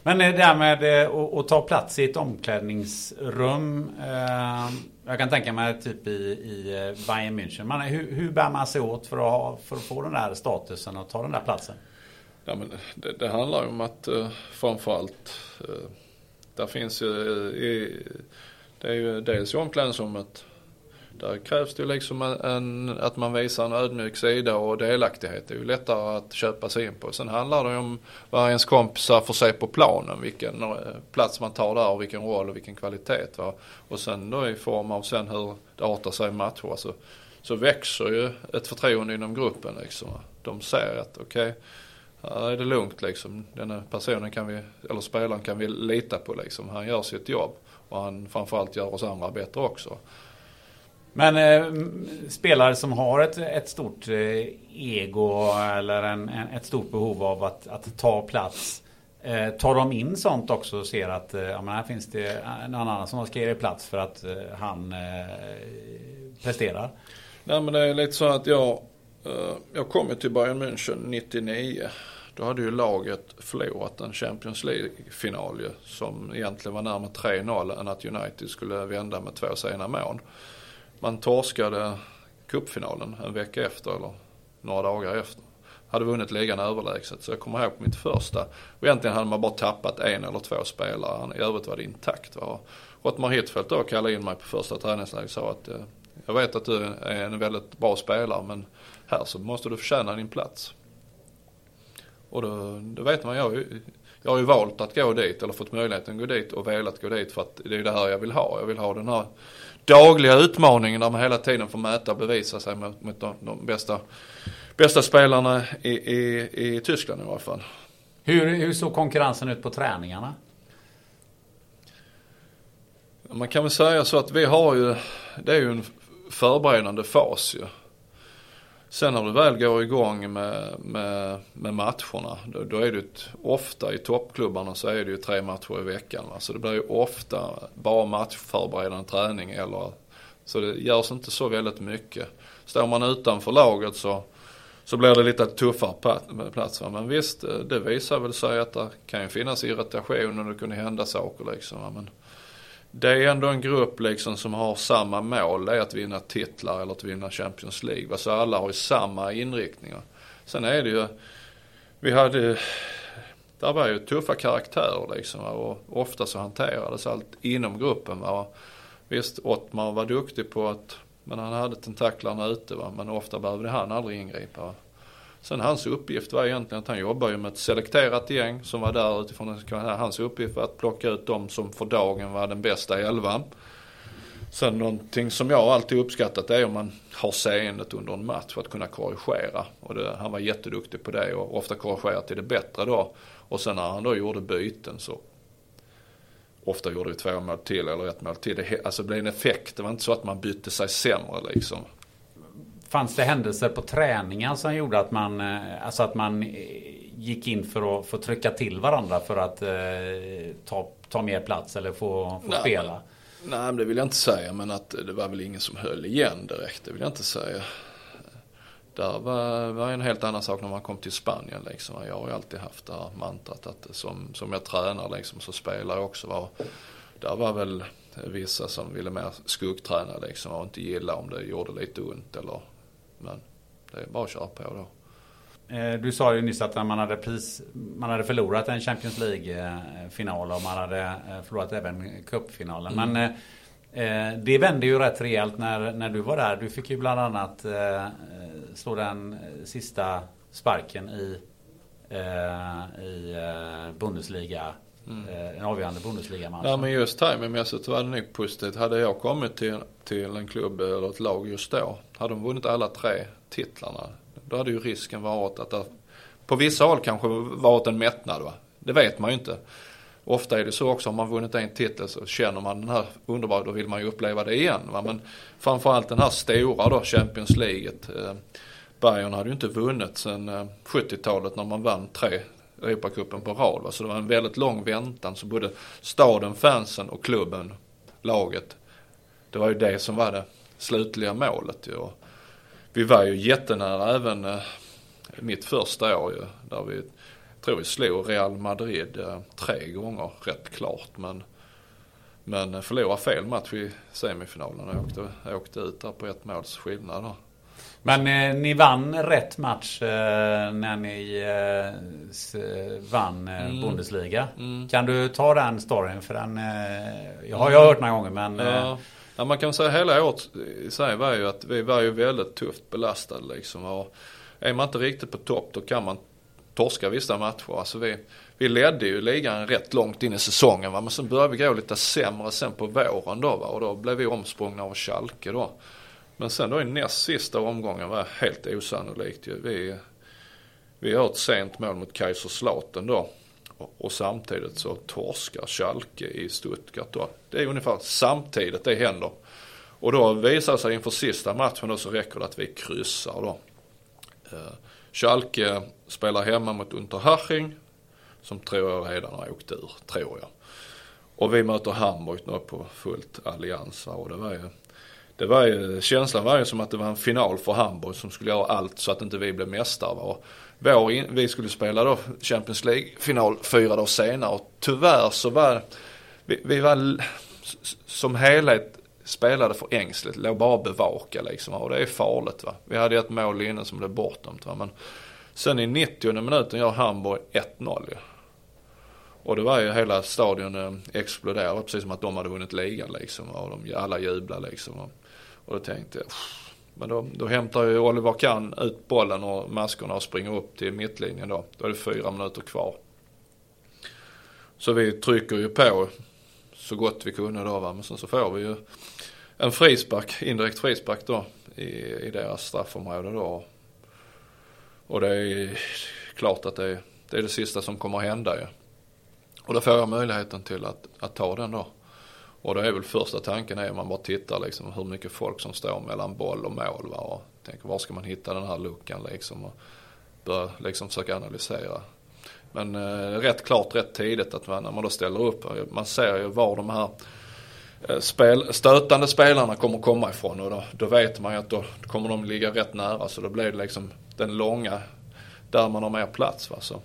Men eh, det där med eh, att ta plats i ett omklädningsrum. Eh, jag kan tänka mig typ i, i Bayern München. Man, hur, hur bär man sig åt för att, ha, för att få den där statusen och ta den där platsen? Ja, men det, det handlar om att framförallt, där finns ju, det är ju dels i omklädningsrummet där krävs det ju liksom en, att man visar en ödmjuk sida och delaktighet. Det är ju lättare att köpa sig in på. Sen handlar det om vad ens kompisar får se på planen. Vilken eh, plats man tar där och vilken roll och vilken kvalitet. Va? Och sen då i form av sen hur det artar sig i matcher. Alltså, så växer ju ett förtroende inom gruppen liksom. De ser att okej, okay, här är det lugnt liksom. Den här personen kan vi, eller spelaren kan vi lita på liksom. Han gör sitt jobb. Och han framförallt gör oss andra bättre också. Men eh, spelare som har ett, ett stort eh, ego eller en, en, ett stort behov av att, att ta plats. Eh, tar de in sånt också och ser att eh, ja, men här finns det någon annan som ska ge plats för att eh, han eh, presterar? Nej men det är lite så att jag, eh, jag kom till Bayern München 99. Då hade ju laget förlorat en Champions League-final som egentligen var närmare 3-0 än att United skulle vända med två sena mål man torskade cupfinalen en vecka efter eller några dagar efter. Hade vunnit ligan överlägset. Så jag kommer ihåg på mitt första. Och egentligen hade man bara tappat en eller två spelare. I övrigt var det intakt. Va? Ottmar Hittfeldt då kallade in mig på första träningsläget och sa att eh, jag vet att du är en väldigt bra spelare men här så måste du förtjäna din plats. Och då, då vet man, jag, jag har ju valt att gå dit eller fått möjligheten att gå dit och velat gå dit för att det är det här jag vill ha. Jag vill ha den här dagliga utmaningen där man hela tiden får mäta och bevisa sig mot, mot de, de bästa, bästa spelarna i, i, i Tyskland i alla fall. Hur, hur såg konkurrensen ut på träningarna? Man kan väl säga så att vi har ju, det är ju en förberedande fas ju. Sen när du väl går igång med, med, med matcherna, då, då, är det ett, ofta i toppklubbarna så är det ju tre matcher i veckan. Va? Så det blir ju ofta bara matchförberedande träning eller, så det görs inte så väldigt mycket. Står man utanför laget så, så blir det lite tuffare plats. Va? Men visst, eh, det visar väl sig att det kan ju finnas irritation och det kunde hända saker liksom. Va? Men, det är ändå en grupp liksom som har samma mål. Det är att vinna titlar eller att vinna Champions League. Så alla har ju samma inriktningar. Sen är det ju, vi hade, där var ju tuffa karaktärer liksom. Och ofta så hanterades allt inom gruppen. Va? Visst, Ottmar var duktig på att, men han hade tentaklarna ute va. Men ofta behövde han aldrig ingripa. Sen hans uppgift var egentligen att han jobbar ju med ett selekterat gäng som var där utifrån hans uppgift var att plocka ut de som för dagen var den bästa elvan. Sen någonting som jag alltid uppskattat är om man har seendet under en match för att kunna korrigera. Och det, han var jätteduktig på det och ofta korrigerat till det bättre då. Och sen när han då gjorde byten så ofta gjorde vi två mål till eller ett mål till. Det, alltså det blev en effekt. Det var inte så att man bytte sig sämre liksom. Fanns det händelser på träningen som gjorde att man, eh, alltså att man eh, gick in för att få trycka till varandra för att eh, ta, ta mer plats eller få, få spela? Nej, men det vill jag inte säga. Men att det var väl ingen som höll igen direkt. Det vill jag inte säga. Det var, var en helt annan sak när man kom till Spanien liksom. Jag har ju alltid haft det här mantrat att som, som jag tränar liksom så spelar jag också. Var, där var väl vissa som ville mer skuggträna liksom och inte gilla om det gjorde lite ont eller. Men det är bara att köra på då. Eh, du sa ju nyss att man hade, pris, man hade förlorat en Champions League-final och man hade eh, förlorat även cupfinalen. Mm. Men eh, det vände ju rätt rejält när, när du var där. Du fick ju bland annat slå den sista sparken i, i Bundesliga. Mm. En avgörande Bundesliga-match. Ja men just timingmässigt var det nog positivt. Hade jag kommit till, till en klubb eller ett lag just då. Hade de vunnit alla tre titlarna då hade ju risken varit att det på vissa håll kanske varit en mättnad. Va? Det vet man ju inte. Ofta är det så också, om man vunnit en titel så känner man den här underbara, då vill man ju uppleva det igen. Va? Men framförallt den här stora då, Champions League. Eh, Bayern hade ju inte vunnit sedan eh, 70-talet när man vann tre Europacupen på rad. Va? Så det var en väldigt lång väntan. Så både staden, fansen och klubben, laget. Det var ju det som var det slutliga målet ju. Vi var ju jättenära även eh, mitt första år ju. Där vi, tror vi slog Real Madrid eh, tre gånger rätt klart. Men, men eh, förlorade fel match i semifinalen och åkte, åkte ut där på ett måls skillnad. Då. Men eh, ni vann rätt match eh, när ni eh, vann eh, mm. Bundesliga. Mm. Kan du ta den storyn? För den eh, jag har jag hört några gånger men ja. Ja, man kan säga hela året i sig var ju att vi var ju väldigt tufft belastade liksom. Och är man inte riktigt på topp då kan man torska vissa matcher. Alltså vi, vi ledde ju ligan rätt långt in i säsongen va? men sen började vi gå lite sämre sen på våren då va? och då blev vi omsprungna av Schalke då. Men sen då i näst sista omgången var helt osannolikt ju. Vi, vi gör ett sent mål mot Kaiserslautern då. Och samtidigt så torskar Schalke i Stuttgart då. Det är ungefär samtidigt det händer. Och då visar det sig inför sista matchen då så räcker det att vi kryssar då. Eh, Schalke spelar hemma mot Unterhaching. Som tror jag redan har åkt ur, tror jag. Och vi möter Hamburg nu på fullt allians och det var ju det var ju, känslan var ju som att det var en final för Hamburg som skulle göra allt så att inte vi blev mästare. Och vår in, vi skulle spela då Champions League-final fyra dagar senare och tyvärr så var vi, vi var som helhet spelade för ängsligt, låg bara och bevaka liksom och det är farligt va. Vi hade ett mål innan som blev bortdömt va men sen i 90 minuten gör Hamburg 1-0 ja. Och det var ju hela stadion eh, exploderade precis som att de hade vunnit ligan liksom och de, alla jublade liksom. Och, då tänkte jag, men då, då hämtar ju Oliver Kahn ut bollen och maskorna och springer upp till mittlinjen då. Då är det fyra minuter kvar. Så vi trycker ju på så gott vi kunde då va. Men sen så får vi ju en frispark, indirekt frispark då i, i deras straffområde då. Och det är klart att det är, det är det sista som kommer att hända ju. Och då får jag möjligheten till att, att ta den då. Och då är väl första tanken är om man bara tittar liksom hur mycket folk som står mellan boll och mål. Va? Och tänker var ska man hitta den här luckan liksom. Och börja liksom försöka analysera. Men eh, rätt klart rätt tidigt att man, när man då ställer upp. Eh, man ser ju var de här eh, spel, stötande spelarna kommer komma ifrån. Och då, då vet man ju att då kommer de ligga rätt nära. Så då blir det liksom den långa där man har mer plats. Va? Så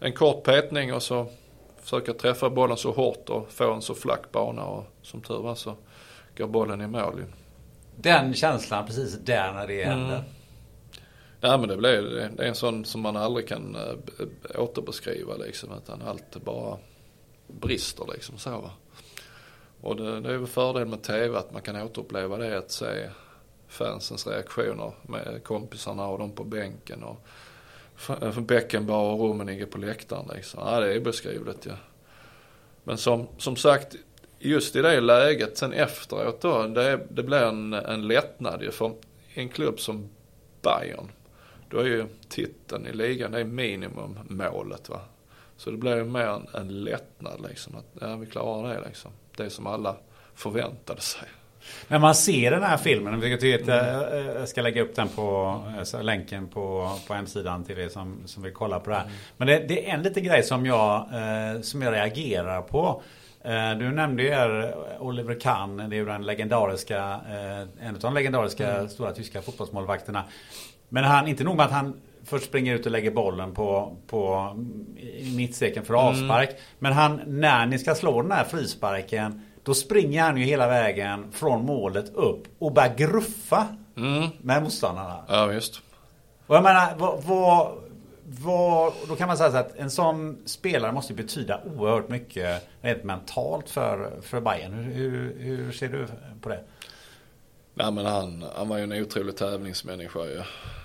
en kort petning och så försöka träffa bollen så hårt och få en så flack bana och som tur var så går bollen i mål. Den känslan precis där när det händer. Mm. Nej men det blir det är en sån som man aldrig kan äh, återbeskriva liksom utan allt bara brister liksom så va. Och det, det är väl fördel med TV att man kan återuppleva det att se fansens reaktioner med kompisarna och de på bänken och Eh, för Beckenbauer och Rummenigge på läktaren liksom. Ja, det är beskrivligt ja. Men som, som sagt, just i det läget sen efteråt då, det, det blir en, en lättnad ju. För en klubb som Bayern, då är ju titeln i ligan, det är minimummålet va. Så det blir ju mer en, en lättnad liksom. Att ja, vi klarar det liksom. Det som alla förväntade sig. När man ser den här filmen, vilket vet, mm. jag ska lägga upp den på länken på, på hemsidan till er som, som vill kolla på det här. Mm. Men det, det, är en liten grej som jag, eh, som jag reagerar på. Eh, du nämnde ju Oliver Kahn, det är ju den legendariska, eh, en av de legendariska mm. stora tyska fotbollsmålvakterna. Men han, inte nog med att han först springer ut och lägger bollen på, på mittsteken för avspark. Mm. Men han, när ni ska slå den här frisparken då springer han ju hela vägen från målet upp och börjar gruffa mm. med motståndarna. Ja, visst. Och jag menar, vad, vad, vad, då kan man säga så att en sån spelare måste betyda oerhört mycket rent mentalt för, för Bayern. Hur, hur, hur ser du på det? Nej men han, han var ju en otrolig tävlingsmänniska ju.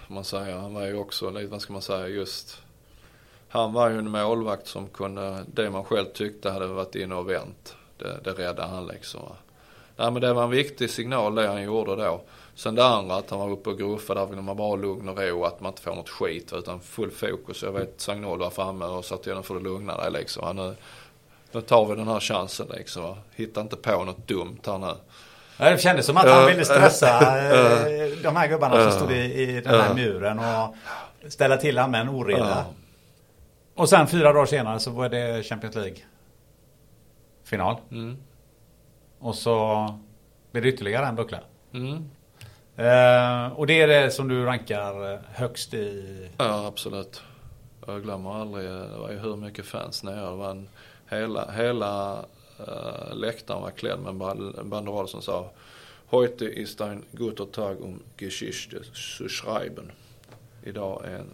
Man säger. Han var ju också, vad ska man säga, just han var ju en målvakt som kunde, det man själv tyckte hade varit inne och vänt. Det, det räddade han liksom. Nej men det var en viktig signal det han gjorde då. Sen det andra att han var uppe och gruffade, där vill man bara ha lugn och ro, att man inte får något skit utan full fokus. Jag vet Sagnol var framme och sa till honom för att lugna dig liksom. Nu, nu tar vi den här chansen liksom. Hitta inte på något dumt här nu. Det kändes som att han ville stressa [laughs] eh, de här gubbarna som stod i, i den här muren och ställa till han med en oreda. Och sen fyra dagar senare så var det Champions League final. Mm. Och så blir det ytterligare en buckla. Mm. Eh, och det är det som du rankar högst i? Ja absolut. Jag glömmer aldrig, det var ju hur mycket fans nere. Det var en, hela, hela uh, läktaren var klädd med en banderoll som sa Heute ist ein guter Tag um Geschichte zu schreiben. Idag är en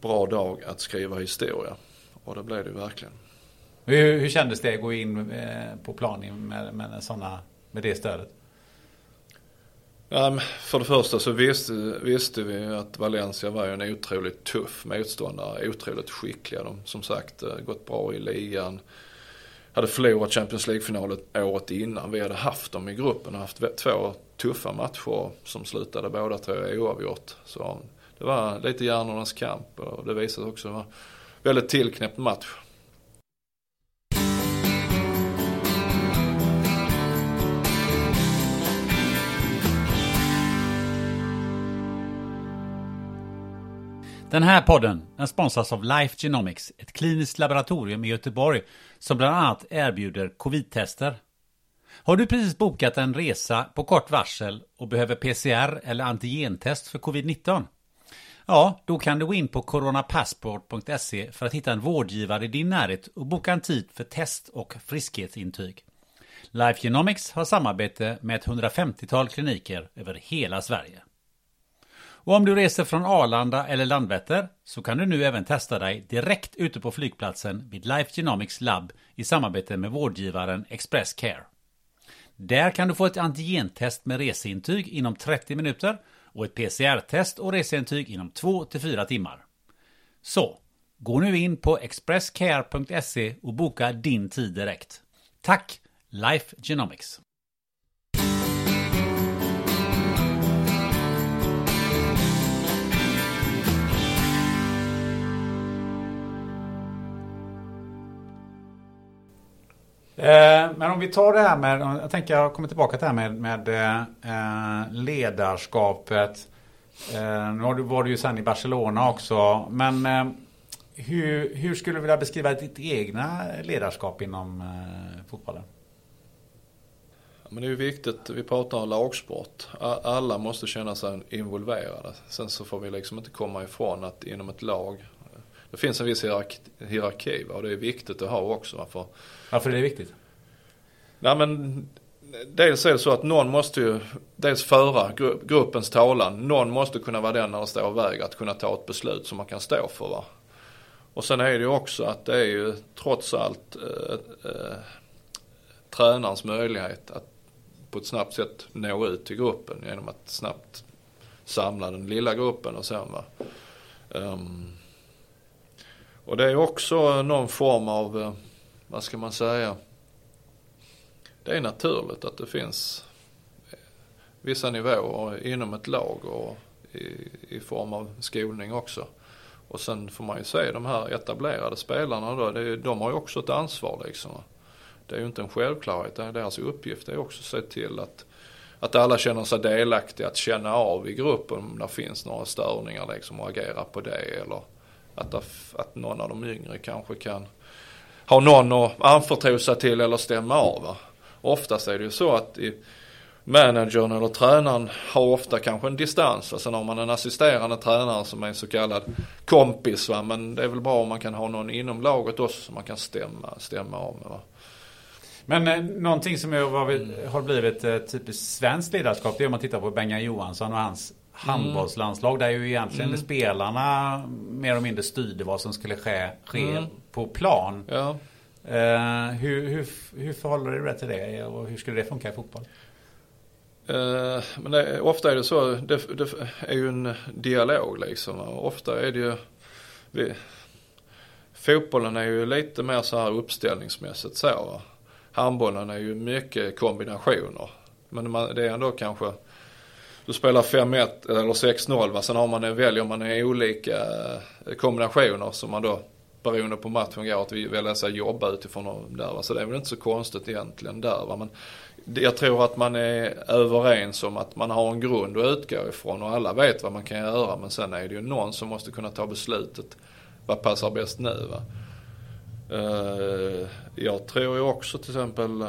bra dag att skriva historia. Och det blev det verkligen. Hur, hur kändes det att gå in eh, på plan med, med, såna, med det stödet? Um, för det första så visste, visste vi att Valencia var en otroligt tuff motståndare. Otroligt skickliga. De som sagt eh, gått bra i ligan. Hade förlorat Champions League-finalen året innan. Vi hade haft dem i gruppen och haft två tuffa matcher som slutade båda två oavgjort. Så det var lite hjärnornas kamp och det visade också att det var väldigt tillknäppt match. Den här podden den sponsras av Life Genomics, ett kliniskt laboratorium i Göteborg som bland annat erbjuder covid-tester. Har du precis bokat en resa på kort varsel och behöver PCR eller antigentest för covid-19? Ja, då kan du gå in på coronapassport.se för att hitta en vårdgivare i din närhet och boka en tid för test och friskhetsintyg. Life Genomics har samarbete med ett 150-tal kliniker över hela Sverige. Och om du reser från Arlanda eller Landvetter så kan du nu även testa dig direkt ute på flygplatsen vid Life Genomics Lab i samarbete med vårdgivaren Express Care. Där kan du få ett antigentest med reseintyg inom 30 minuter och ett PCR-test och reseintyg inom 2-4 timmar. Så, gå nu in på expresscare.se och boka din tid direkt. Tack Life Genomics! Eh, men om vi tar det här med, jag tänker jag kommer tillbaka till det här med, med eh, ledarskapet. Eh, nu var du ju sen i Barcelona också. Men hur, hur skulle du vilja beskriva ditt egna ledarskap inom fotbollen? Men det är ju viktigt, vi pratar om lagsport. Alla måste känna sig involverade. Sen så får vi liksom inte komma ifrån att inom ett lag, det finns en viss hierarki, hierarki och det är viktigt att ha också. För varför är det viktigt? Nej men dels är det så att någon måste ju dels föra gruppens talan. Någon måste kunna vara den när det står och väger att kunna ta ett beslut som man kan stå för. Va? Och sen är det ju också att det är ju trots allt eh, eh, tränarens möjlighet att på ett snabbt sätt nå ut till gruppen genom att snabbt samla den lilla gruppen och så. Va? Um, och det är också någon form av, eh, vad ska man säga, det är naturligt att det finns eh, vissa nivåer inom ett lag och i, i form av skolning också. Och sen får man ju se de här etablerade spelarna då, det, de har ju också ett ansvar liksom. Det är ju inte en självklarhet, det är deras uppgift det är också att se till att, att alla känner sig delaktiga, att känna av i gruppen om det finns några störningar liksom och agera på det eller att, att någon av de yngre kanske kan ha någon att anförtro sig till eller stämma av. Va? Oftast är det ju så att i, managern eller tränaren har ofta kanske en distans. Och sen har man en assisterande tränare som är en så kallad kompis. Va? Men det är väl bra om man kan ha någon inom laget också som man kan stämma, stämma av med. Va? Men eh, någonting som är, har blivit eh, typiskt svenskt ledarskap det är om man tittar på Bengan Johansson och hans handbollslandslag. Där ju egentligen mm. spelarna mer eller mindre styrde vad som skulle ske, ske mm. på plan. Ja. Uh, hur, hur, hur förhåller du dig till det och hur skulle det funka i fotboll? Uh, men det, ofta är det så, det, det, är ju en dialog liksom. ofta är det ju, vi, fotbollen är ju lite mer så här uppställningsmässigt så. Handbollen är ju mycket kombinationer. Men man, det är ändå kanske du spelar 5-1 eller 6-0 va. Sen har man, väljer man olika eh, kombinationer som man då beroende på matchen går att välja sig jobba utifrån där va. Så det är väl inte så konstigt egentligen där va. Men jag tror att man är överens om att man har en grund att utgå ifrån och alla vet vad man kan göra. Men sen är det ju någon som måste kunna ta beslutet. Vad passar bäst nu va. Eh, jag tror ju också till exempel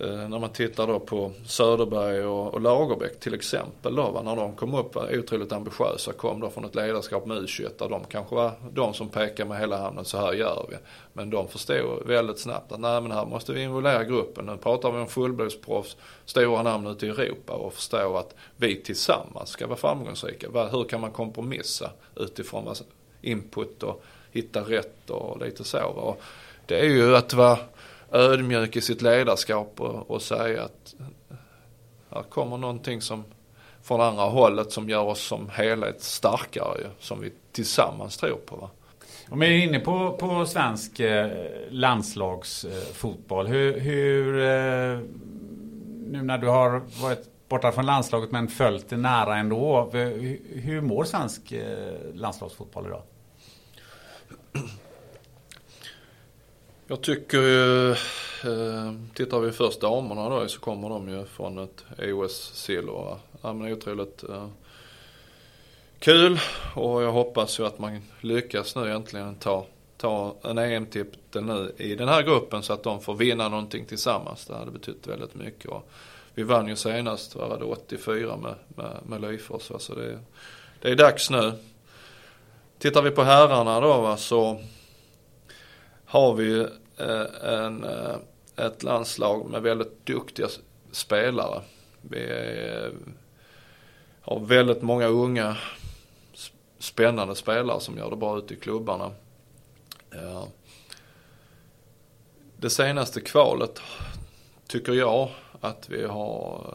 Eh, när man tittar då på Söderberg och, och Lagerbäck till exempel då, va, när de kom upp otroligt ambitiösa, kom då från ett ledarskap med U21 där de kanske var de som pekade med hela handen, så här gör vi. Men de förstod väldigt snabbt att nej men här måste vi involvera gruppen. Nu pratar vi om fullblodsproffs, stora namn ute i Europa och förstå att vi tillsammans ska vara framgångsrika. Hur kan man kompromissa utifrån input och hitta rätt och lite så. Och det är ju att vara ödmjuk i sitt ledarskap och, och säga att eh, här kommer någonting som från andra hållet som gör oss som helhet starkare ju, som vi tillsammans tror på. Va? Om vi är inne på, på svensk eh, landslagsfotboll. hur, hur eh, nu när du har varit borta från landslaget men följt det nära ändå. Hur, hur mår svensk landslagsfotboll idag? Jag tycker ju, eh, tittar vi först damerna då så kommer de ju från ett OS-silver. Ja men otroligt eh, kul och jag hoppas ju att man lyckas nu äntligen ta, ta en EM-titel nu i den här gruppen så att de får vinna någonting tillsammans. Det hade betytt väldigt mycket. Och vi vann ju senast, var det 84 med, med, med Lyfors. Så det, det är dags nu. Tittar vi på herrarna då va, så har vi ju eh, en, eh, ett landslag med väldigt duktiga spelare. Vi har väldigt många unga spännande spelare som gör det bra ute i klubbarna. Eh, det senaste kvalet tycker jag att vi har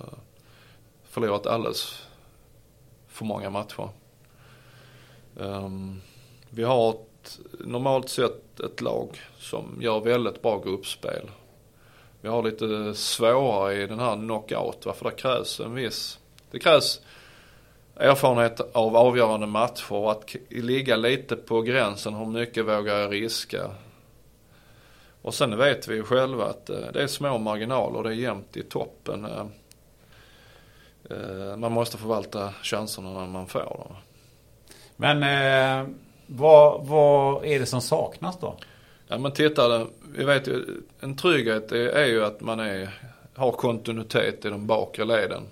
förlorat alldeles för många matcher. Ehm, vi har normalt sett ett lag som gör väldigt bra gruppspel. Vi har lite svårare i den här knockout, varför det krävs en viss, det krävs erfarenhet av avgörande matcher och att ligga lite på gränsen, hur mycket vågar jag riska? Och sen vet vi ju själva att eh, det är små marginaler, det är jämnt i toppen. Eh, eh, man måste förvalta chanserna när man får dem. Men eh vad, vad är det som saknas då? Ja men titta, vi vet ju, en trygghet är, är ju att man är, har kontinuitet i de bakre leden.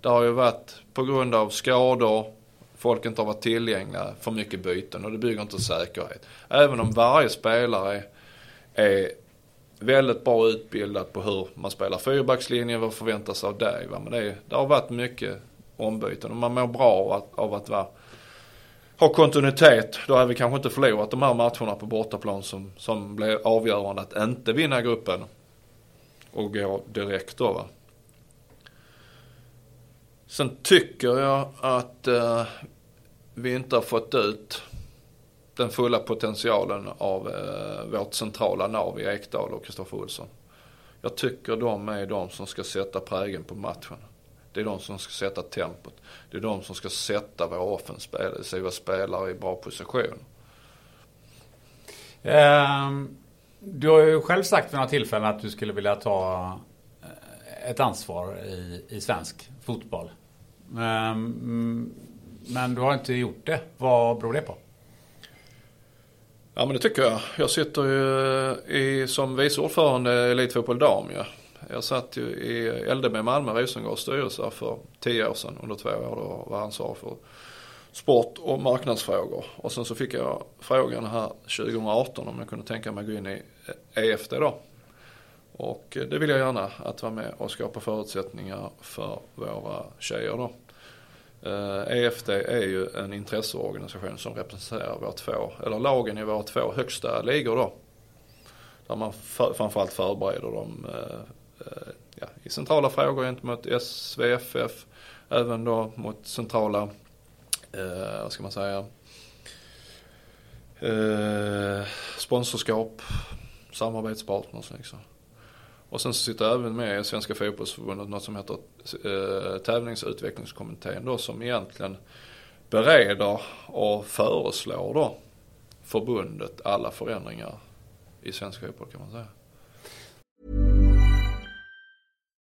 Det har ju varit på grund av skador, folk inte har varit tillgängliga, för mycket byten och det bygger inte säkerhet. Även om varje spelare är väldigt bra utbildad på hur man spelar fyrbackslinjen, vad förväntas av dig. Va? Men det, är, det har varit mycket ombyten och man mår bra av att, av att vara har kontinuitet. Då hade vi kanske inte förlorat de här matcherna på bortaplan som, som blev avgörande att inte vinna gruppen. Och gå direkt då va. Sen tycker jag att eh, vi inte har fått ut den fulla potentialen av eh, vårt centrala nav i Ekdal och Kristoffer Olsson. Jag tycker de är de som ska sätta prägen på matchen. Det är de som ska sätta tempot. Det är de som ska sätta våra offensiva spelare i bra position. Um, du har ju själv sagt vid några tillfällen att du skulle vilja ta eh, ett ansvar i, i svensk fotboll. Um, men du har inte gjort det. Vad beror det på? Ja men det tycker jag. Jag sitter ju i, som vice ordförande i Elitfotboll Dam ja. Jag satt ju i LDB Malmö Rosengårds styrelse för tio år sedan under två år och var ansvarig för sport och marknadsfrågor. Och sen så fick jag frågan här 2018 om jag kunde tänka mig att gå in i EFD då. Och det vill jag gärna att vara med och skapa förutsättningar för våra tjejer då. Eh, EFD är ju en intresseorganisation som representerar våra två, eller lagen i våra två högsta ligor då. Där man för, framförallt förbereder dem eh, Eh, ja, i centrala frågor gentemot SVFF. Även då mot centrala, eh, vad ska man säga, eh, sponsorskap, samarbetspartners liksom. Och sen så sitter jag även med i Svenska Fotbollförbundet, något som heter eh, tävlingsutvecklingskommittén då som egentligen bereder och föreslår då förbundet alla förändringar i svensk fotboll kan man säga.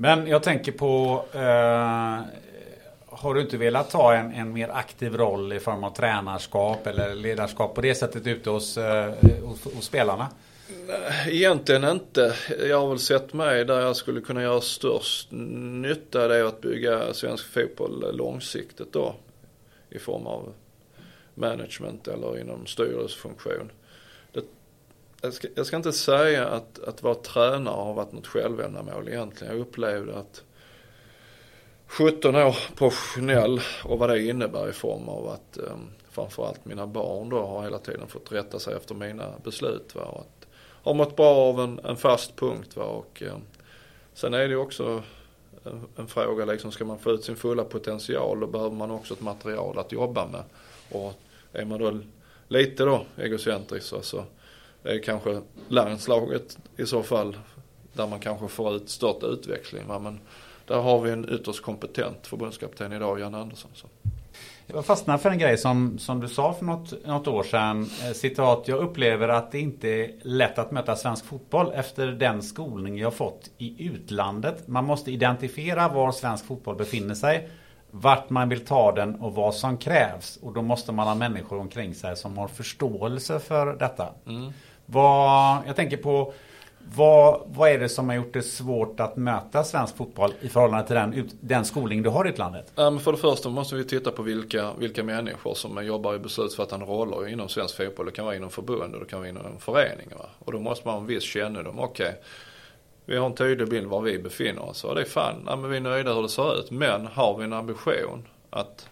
Men jag tänker på eh, har du inte velat ta en, en mer aktiv roll i form av tränarskap eller ledarskap på det sättet ute hos, eh, hos, hos spelarna? Egentligen inte. Jag har väl sett mig där jag skulle kunna göra störst nytta det är att bygga svensk fotboll långsiktigt då. I form av management eller inom styrelsefunktion. Jag, ska, jag ska inte säga att, att vara tränare har varit något självändamål egentligen. Jag upplevde att 17 år professionell och vad det innebär i form av att eh, framförallt mina barn då har hela tiden fått rätta sig efter mina beslut. Va? Och att har mått bra av en, en fast punkt. Va? Och, eh, sen är det ju också en, en, fråga liksom, ska man få ut sin fulla potential då behöver man också ett material att jobba med. Och är man då lite då egocentrisk så, så är kanske landslaget i så fall där man kanske får ut störst utväxling. Va? Men där har vi en ytterst kompetent förbundskapten idag, Jan Andersson. Så. Jag fastnade för en grej som, som du sa för något, något år sedan. Eh, citat, jag upplever att det inte är lätt att möta svensk fotboll efter den skolning jag fått i utlandet. Man måste identifiera var svensk fotboll befinner sig, vart man vill ta den och vad som krävs. Och då måste man ha människor omkring sig som har förståelse för detta. Mm. Vad, jag tänker på vad, vad är det som har gjort det svårt att möta svensk fotboll i förhållande till den, den skolning du har i utlandet? Um, för det första måste vi titta på vilka, vilka människor som jobbar i beslutsfattande roller inom svensk fotboll. Det kan vara inom förbund och det kan vara inom föreningar. Och då måste man ha en viss kännedom. Okej, okay, vi har en tydlig bild var vi befinner oss och det är fan, ja, men vi är nöjda hur det ser ut. Men har vi en ambition att,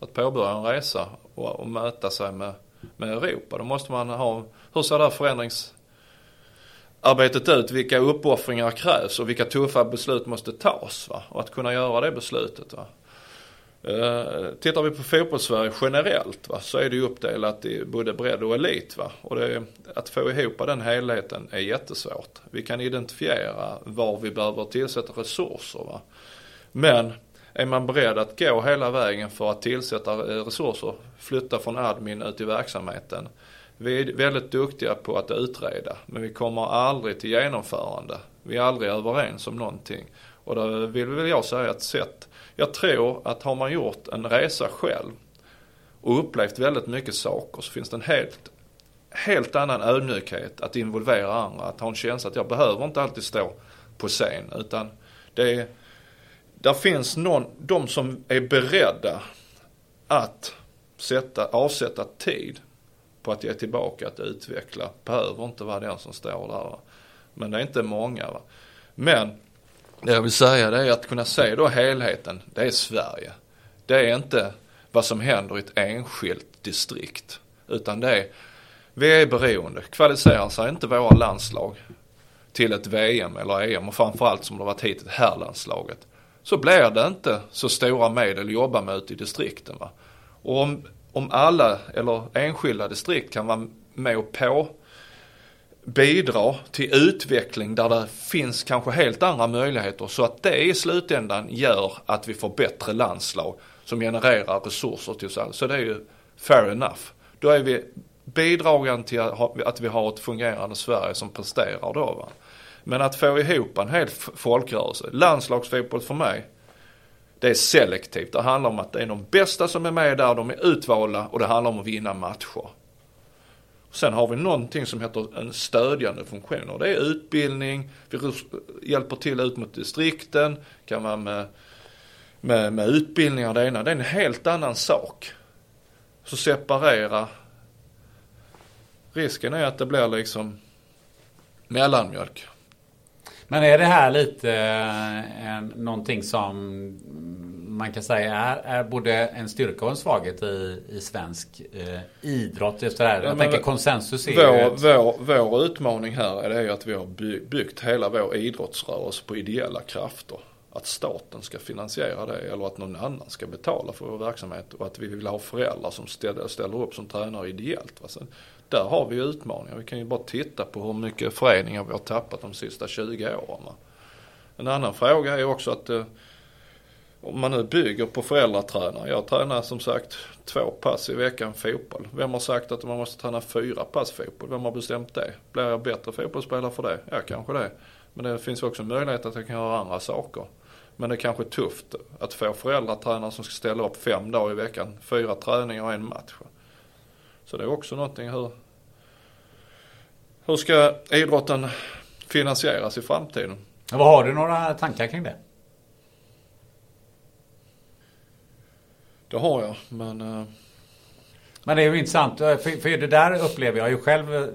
att påbörja en resa och, och möta sig med, med Europa, då måste man ha, hur ser det här förändringsarbetet ut vilka uppoffringar krävs och vilka tuffa beslut måste tas. Va? Och att kunna göra det beslutet. Va? Eh, tittar vi på fotbollssverige generellt va, så är det ju uppdelat i både bredd och elit. Va? Och det, att få ihop den helheten är jättesvårt. Vi kan identifiera var vi behöver tillsätta resurser. Va? Men är man beredd att gå hela vägen för att tillsätta resurser, flytta från admin ut i verksamheten. Vi är väldigt duktiga på att utreda, men vi kommer aldrig till genomförande. Vi är aldrig överens om någonting. Och då vill väl jag säga ett sätt. Jag tror att har man gjort en resa själv och upplevt väldigt mycket saker så finns det en helt, helt annan ödmjukhet att involvera andra. Att ha en känsla att jag behöver inte alltid stå på scen utan det är där finns någon, de som är beredda att sätta, avsätta tid på att ge tillbaka, att utveckla. Behöver inte vara den som står där. Va? Men det är inte många. Va? Men det jag vill säga det är att kunna se då helheten, det är Sverige. Det är inte vad som händer i ett enskilt distrikt. Utan det är, vi är beroende. Kvalificerar sig inte våra landslag till ett VM eller EM och framförallt som det varit hittills herrlandslaget så blir det inte så stora medel att jobba med ute i distrikten. Va? Och om, om alla eller enskilda distrikt kan vara med och på bidra till utveckling där det finns kanske helt andra möjligheter så att det i slutändan gör att vi får bättre landslag som genererar resurser till oss alla. Så det är ju fair enough. Då är vi bidragande till att vi har ett fungerande Sverige som presterar då. Va? Men att få ihop en hel folkrörelse, landslagsfotboll för mig, det är selektivt. Det handlar om att det är de bästa som är med där, de är utvalda och det handlar om att vinna matcher. Sen har vi någonting som heter en stödjande funktion och det är utbildning, vi hjälper till ut mot distrikten, kan vara med, med, med utbildningar det ena, det är en helt annan sak. Så separera. Risken är att det blir liksom mellanmjölk. Men är det här lite eh, någonting som man kan säga är, är både en styrka och en svaghet i, i svensk eh, idrott? Efter det här. Jag tänker konsensus är vår, vår, vår utmaning här är ju att vi har byggt hela vår idrottsrörelse på ideella krafter. Att staten ska finansiera det eller att någon annan ska betala för vår verksamhet och att vi vill ha föräldrar som ställer, ställer upp som tränare ideellt. Va? Där har vi utmaningar. Vi kan ju bara titta på hur mycket föreningar vi har tappat de sista 20 åren. En annan fråga är också att eh, om man nu bygger på föräldratränare. Jag tränar som sagt två pass i veckan fotboll. Vem har sagt att man måste träna fyra pass fotboll? Vem har bestämt det? Blir jag bättre fotbollsspelare för det? Ja, kanske det. Men det finns också möjlighet att jag kan göra andra saker. Men det är kanske tufft att få föräldratränare som ska ställa upp fem dagar i veckan. Fyra träningar och en match. Så det är också någonting hur, hur ska idrotten finansieras i framtiden? Vad har du några tankar kring det? Det har jag, men... Uh... Men det är ju intressant, för, för det där upplever jag ju själv, eh,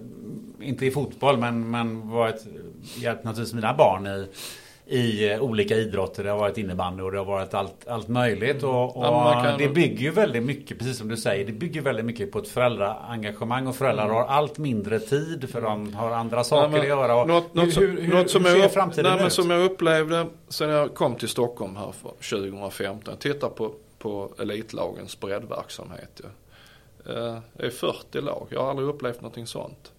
inte i fotboll, men, men varit, hjälpt naturligtvis mina barn i i eh, olika idrotter. Det har varit innebandy och det har varit allt, allt möjligt. Och, och ja, kan... Det bygger ju väldigt mycket, precis som du säger, det bygger väldigt mycket på ett föräldraengagemang. Och föräldrar mm. har allt mindre tid för de har andra saker nej, men, att göra. Och något, något som, hur, hur, något som hur ser framtiden nej, ut? som jag upplevde sen jag kom till Stockholm här för 2015. Jag tittar på, på elitlagens breddverksamhet. Ja. Eh, det är 40 lag. Jag har aldrig upplevt någonting sånt.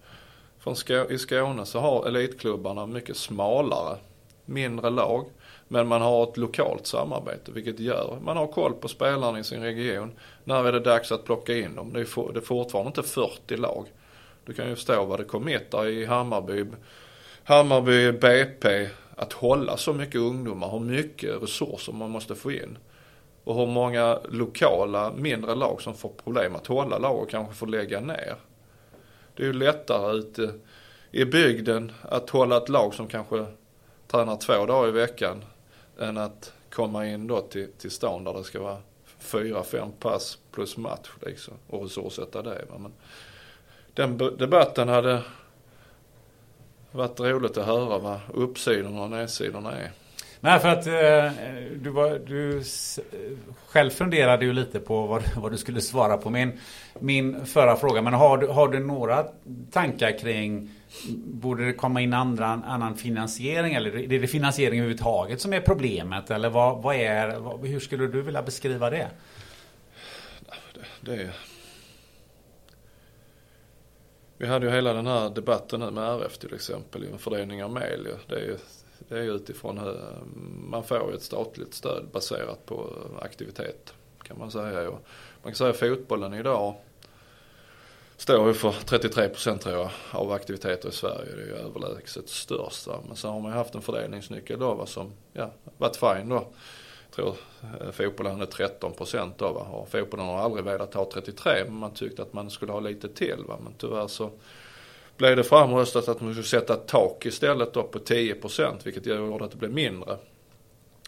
Från Skå I Skåne så har elitklubbarna mycket smalare mindre lag. Men man har ett lokalt samarbete vilket gör, man har koll på spelarna i sin region. När är det dags att plocka in dem? Det är, for, det är fortfarande inte 40 lag. Du kan ju förstå vad det committar i Hammarby, Hammarby BP att hålla så mycket ungdomar, hur mycket resurser man måste få in. Och hur många lokala mindre lag som får problem att hålla lag och kanske får lägga ner. Det är ju lättare ute i bygden att hålla ett lag som kanske tränar två dagar i veckan än att komma in då till, till stan där det ska vara fyra, fem pass plus match liksom och resurssätta det. Va? Men den debatten hade varit roligt att höra vad uppsidorna och nedsidorna är. Nej, för att eh, du, var, du själv funderade ju lite på vad, [laughs] vad du skulle svara på min, min förra fråga. Men har du, har du några tankar kring Borde det komma in andra, annan finansiering eller är det finansiering överhuvudtaget som är problemet? Eller vad, vad är, vad, hur skulle du vilja beskriva det? Det är... Vi hade ju hela den här debatten nu med RF till exempel, i en fördelning av medel. Det är ju det är ju utifrån hur man får ett statligt stöd baserat på eh, aktivitet kan man säga. Och man kan säga att fotbollen idag står ju för 33 procent tror jag av aktiviteter i Sverige. Det är ju överlägset störst. va. Men sen har man ju haft en fördelningsnyckel då va som, ja, varit fine då. Jag tror eh, fotbollen är 13 procent då va. Och fotbollen har aldrig velat ha 33 men man tyckte att man skulle ha lite till va. Men tyvärr så blev det framröstat att man skulle sätta ett tak istället då på 10% vilket gjorde att det blev mindre.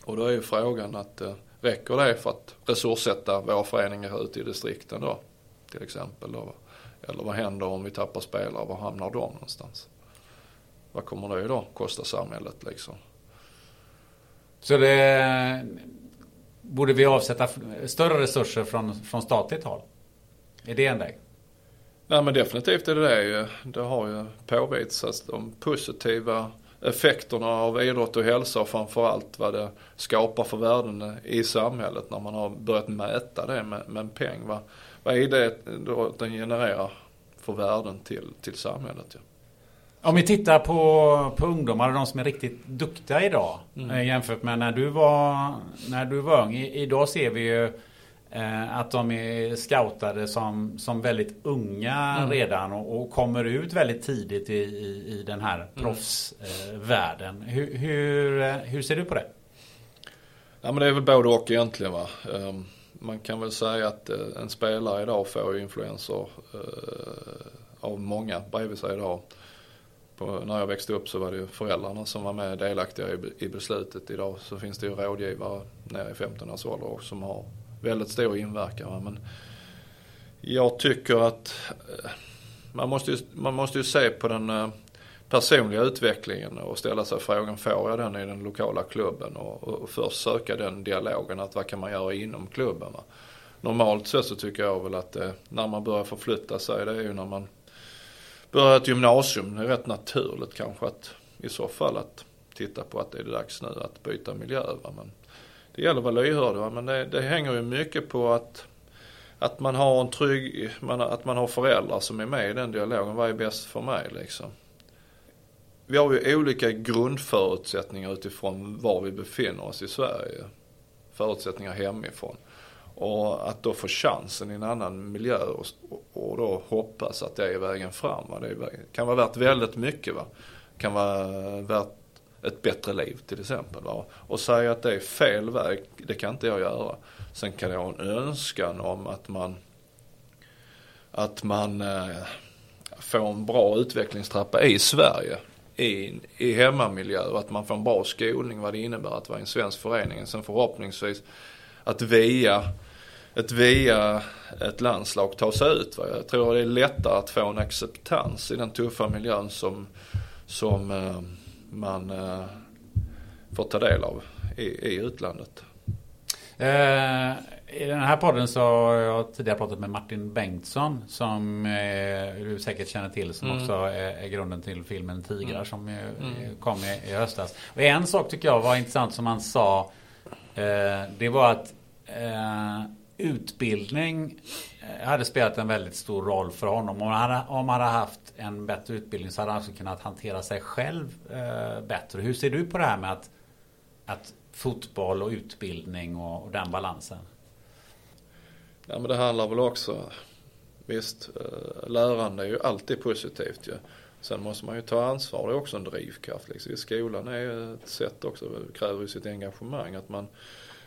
Och då är ju frågan att eh, räcker det för att resurssätta våra föreningar ute i distrikten då? Till exempel då. Eller vad händer om vi tappar spelare? Var hamnar de någonstans? Vad kommer det då kosta samhället liksom? Så det borde vi avsätta större resurser från, från statligt håll? Är det en väg? Nej men definitivt är det det ju. Det har ju påvisats de positiva effekterna av idrott och hälsa och framförallt vad det skapar för värden i samhället när man har börjat mäta det med, med en peng. Vad, vad är det då den genererar för värden till, till samhället? Ja. Om vi tittar på, på ungdomar och de som är riktigt duktiga idag eh, jämfört med när du var, när du var ung. I, idag ser vi ju eh, att de är scoutade som, som väldigt unga redan och, och kommer ut väldigt tidigt i, i, i den här proffsvärlden. hur, hur, eh, hur ser du på det? Ja men det är väl både och egentligen va. Ehm, Man kan väl säga att eh, en spelare idag får influenser av många bredvid sig idag. På, när jag växte upp så var det ju föräldrarna som var med delaktiga i, i beslutet. Idag så finns det ju rådgivare nere i 15 års ålder som har väldigt stor inverkan. va. Men jag tycker att eh, man måste ju, man måste ju se på den eh, personliga utvecklingen och ställa sig frågan, får jag den i den lokala klubben? Och, och, och först söka den dialogen, att vad kan man göra inom klubben? Va? Normalt sett så tycker jag väl att eh, när man börjar förflytta sig, det är ju när man börjar ett gymnasium. Det är rätt naturligt kanske att i så fall att titta på att det är dags nu att byta miljö. Va? Men det gäller att vara lyhörd, va? men det, det hänger ju mycket på att att man har en trygg, man, att man har föräldrar som är med i den dialogen. Vad är bäst för mig liksom? Vi har ju olika grundförutsättningar utifrån var vi befinner oss i Sverige. Förutsättningar hemifrån. Och att då få chansen i en annan miljö och, och då hoppas att det är vägen fram. Va? Det är, kan vara värt väldigt mycket. Va? Kan vara värt ett bättre liv till exempel. Va? Och säga att det är fel väg, det kan inte jag göra. Sen kan jag ha en önskan om att man att man eh, får en bra utvecklingstrappa i Sverige. I, i hemmamiljö och att man får en bra skolning vad det innebär att vara i en svensk förening. Sen förhoppningsvis att via ett via ett landslag ta sig ut. Va? Jag tror det är lättare att få en acceptans i den tuffa miljön som, som eh, man eh, får ta del av i, i utlandet. Eh, I den här podden så har jag tidigare pratat med Martin Bengtsson som eh, du säkert känner till som också är, grunden till filmen Tigrar som ju, eh, kom i, höstas. Och en sak tycker jag var intressant som han sa det var att utbildning eh, hade spelat en väldigt stor roll för honom. Om han hade, om han hade haft en bättre utbildning så hade han också kunnat hantera sig själv eh, bättre. Hur ser du på det här med att, att fotboll och utbildning och, och den balansen? Ja men det handlar väl också, visst, eh, lärande är ju alltid positivt ju. Sen måste man ju ta ansvar, det är också en drivkraft liksom. Skolan är ju ett sätt också, det kräver ju sitt engagemang. Att man,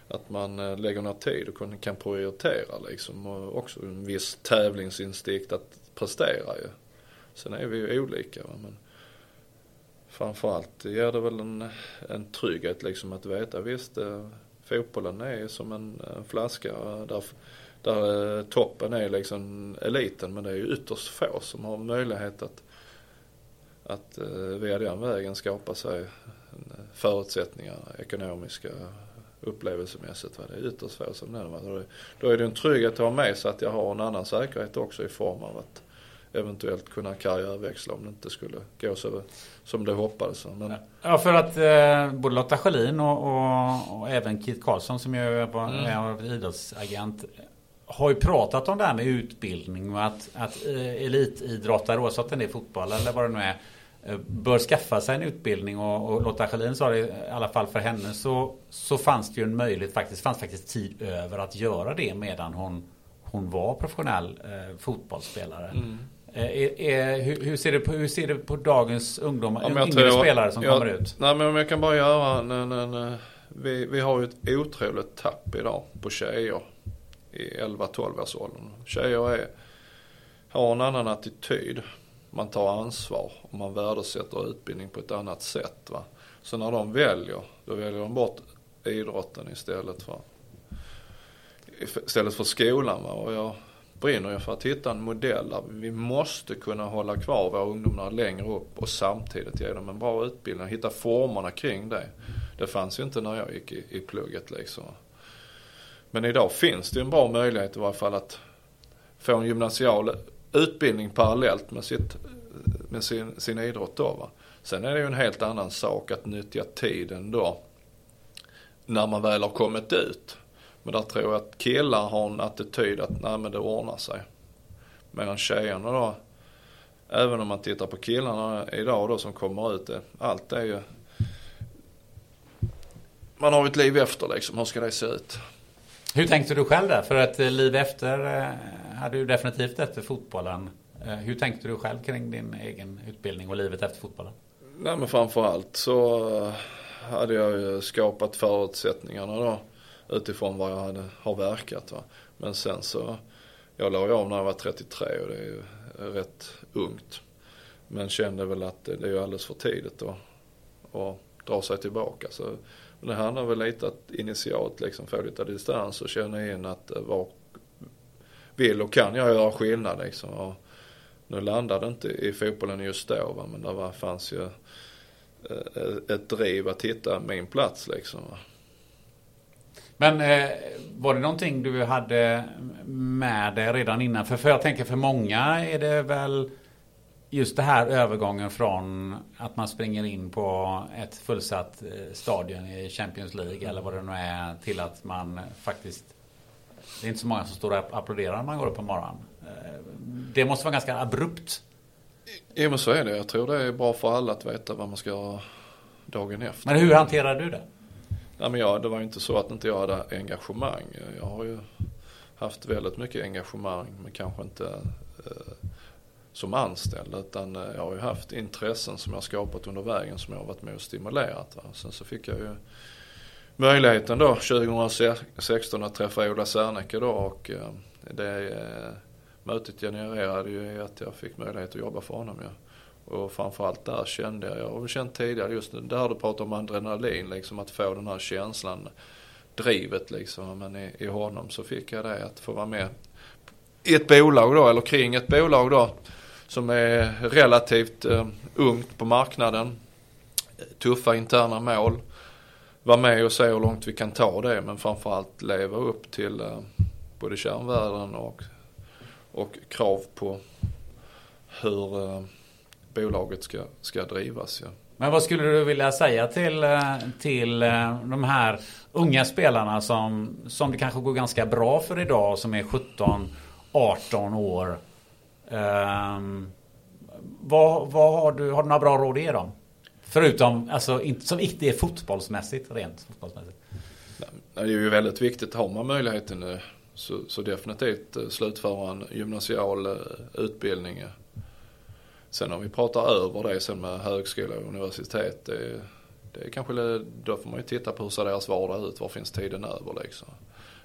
att man eh, lägger ner tid och kan- prioritera liksom. Och också en viss tävlingsinstinkt att prestera ju. Sen är vi ju olika va? men framförallt ger det väl en, en trygghet liksom att veta visst, eh, fotbollen är som en, en flaska där, där eh, toppen är liksom eliten men det är ju ytterst få som har möjlighet att, att via den vägen skapa sig förutsättningar, ekonomiska, upplevelsemässigt. Va? Det är ytterst svårt som det är. Då är det en trygghet att ha med sig att jag har en annan säkerhet också i form av att eventuellt kunna karriärväxla om det inte skulle gå så som det hoppades. Men... Ja, för att eh, både Lotta Schelin och, och, och, även Kit Karlsson som ju är mm. idrottsagent har ju pratat om det här med utbildning och att, att eh, elitidrottare, oavsett om det är fotboll eller vad det nu är, bör skaffa sig en utbildning och, och Lotta Schelin sa det i alla fall för henne så, så fanns det ju en möjlighet faktiskt, fanns faktiskt tid över att göra det medan hon, hon var professionell eh, fotbollsspelare. Mm. Eh, är, är, hur, hur, ser det på, hur ser det på dagens ungdomar, ja, yngre tror, spelare som jag, kommer ut? Nej men om jag kan bara göra en, en, en vi, vi har ju ett otroligt tapp idag på tjejer i 11-12 års åldern. Tjejer är, har en annan attityd. Man tar ansvar och man värdesätter utbildning på ett annat sätt. Va? Så när de väljer, då väljer de bort idrotten istället för, istället för skolan. Va? Och jag brinner ju för att hitta en modell där vi måste kunna hålla kvar våra ungdomar längre upp och samtidigt ge dem en bra utbildning. Hitta formerna kring det. Det fanns ju inte när jag gick i, i plugget liksom. Men idag finns det en bra möjlighet i varje fall att få en gymnasial utbildning parallellt med, sitt, med sin, sin idrott då. Va? Sen är det ju en helt annan sak att nyttja tiden då när man väl har kommit ut. Men där tror jag att killar har en attityd att nej men det ordnar sig. Medan tjejerna då, även om man tittar på killarna idag då som kommer ut, det, allt är ju man har ju ett liv efter liksom, hur ska det se ut? Hur tänkte du själv där? För att eh, liv efter eh, hade du definitivt efter fotbollen. Eh, hur tänkte du själv kring din egen utbildning och livet efter fotbollen? Nej men framförallt så hade jag ju skapat förutsättningarna då utifrån vad jag hade, har verkat. Va? Men sen så, jag la av när jag var 33 och det är ju rätt ungt. Men kände väl att det, är ju alldeles för tidigt att, att dra sig tillbaka. Så men det handlar väl lite att initialt liksom få lite distans och känna in att eh, vart vill och kan jag göra skillnad liksom. Och nu landade det inte i fotbollen just då va? men det var, fanns ju eh, ett driv att hitta min plats liksom. Va? Men eh, var det någonting du hade med dig redan innan? För, för jag tänker för många är det väl just det här övergången från att man springer in på ett fullsatt eh, stadion i Champions League eller vad det nu är till att man faktiskt det är inte så många som står och applåderar när man går upp på morgonen. Eh, det måste vara ganska abrupt. Jo men så är det. Jag tror det är bra för alla att veta vad man ska göra dagen efter. Men hur hanterar du det? Nej men jag, det var ju inte så att inte jag hade engagemang. Jag har ju haft väldigt mycket engagemang men kanske inte eh, som anställd utan eh, jag har ju haft intressen som jag skapat under vägen som jag har varit med och stimulerat. Va? Sen så fick jag ju möjligheten då 2016 att träffa Ola Serneke då och eh, det eh, mötet genererade ju att jag fick möjlighet att jobba för honom. Ja. Och framförallt där kände jag, jag har känt tidigare just nu, där du pratar om adrenalin liksom att få den här känslan, drivet liksom. Men i, i honom så fick jag det att få vara med i ett bolag då, eller kring ett bolag då som är relativt eh, ungt på marknaden. Tuffa interna mål. Vara med och se hur långt vi kan ta det men framförallt leva upp till eh, både kärnvärden och, och krav på hur eh, bolaget ska, ska drivas. Ja. Men vad skulle du vilja säga till, eh, till eh, de här unga spelarna som, som det kanske går ganska bra för idag som är 17, 18 år Um, vad, vad har, du, har du några bra råd att ge dem? Förutom, alltså, inte, som inte är fotbollsmässigt, rent fotbollsmässigt. Det är ju väldigt viktigt, har man möjligheten nu så, så definitivt eh, slutföra en gymnasial eh, utbildning. Sen om vi pratar över det sen med högskola och universitet, det, det är kanske, då får man ju titta på hur ser deras vardag ut, var finns tiden över liksom.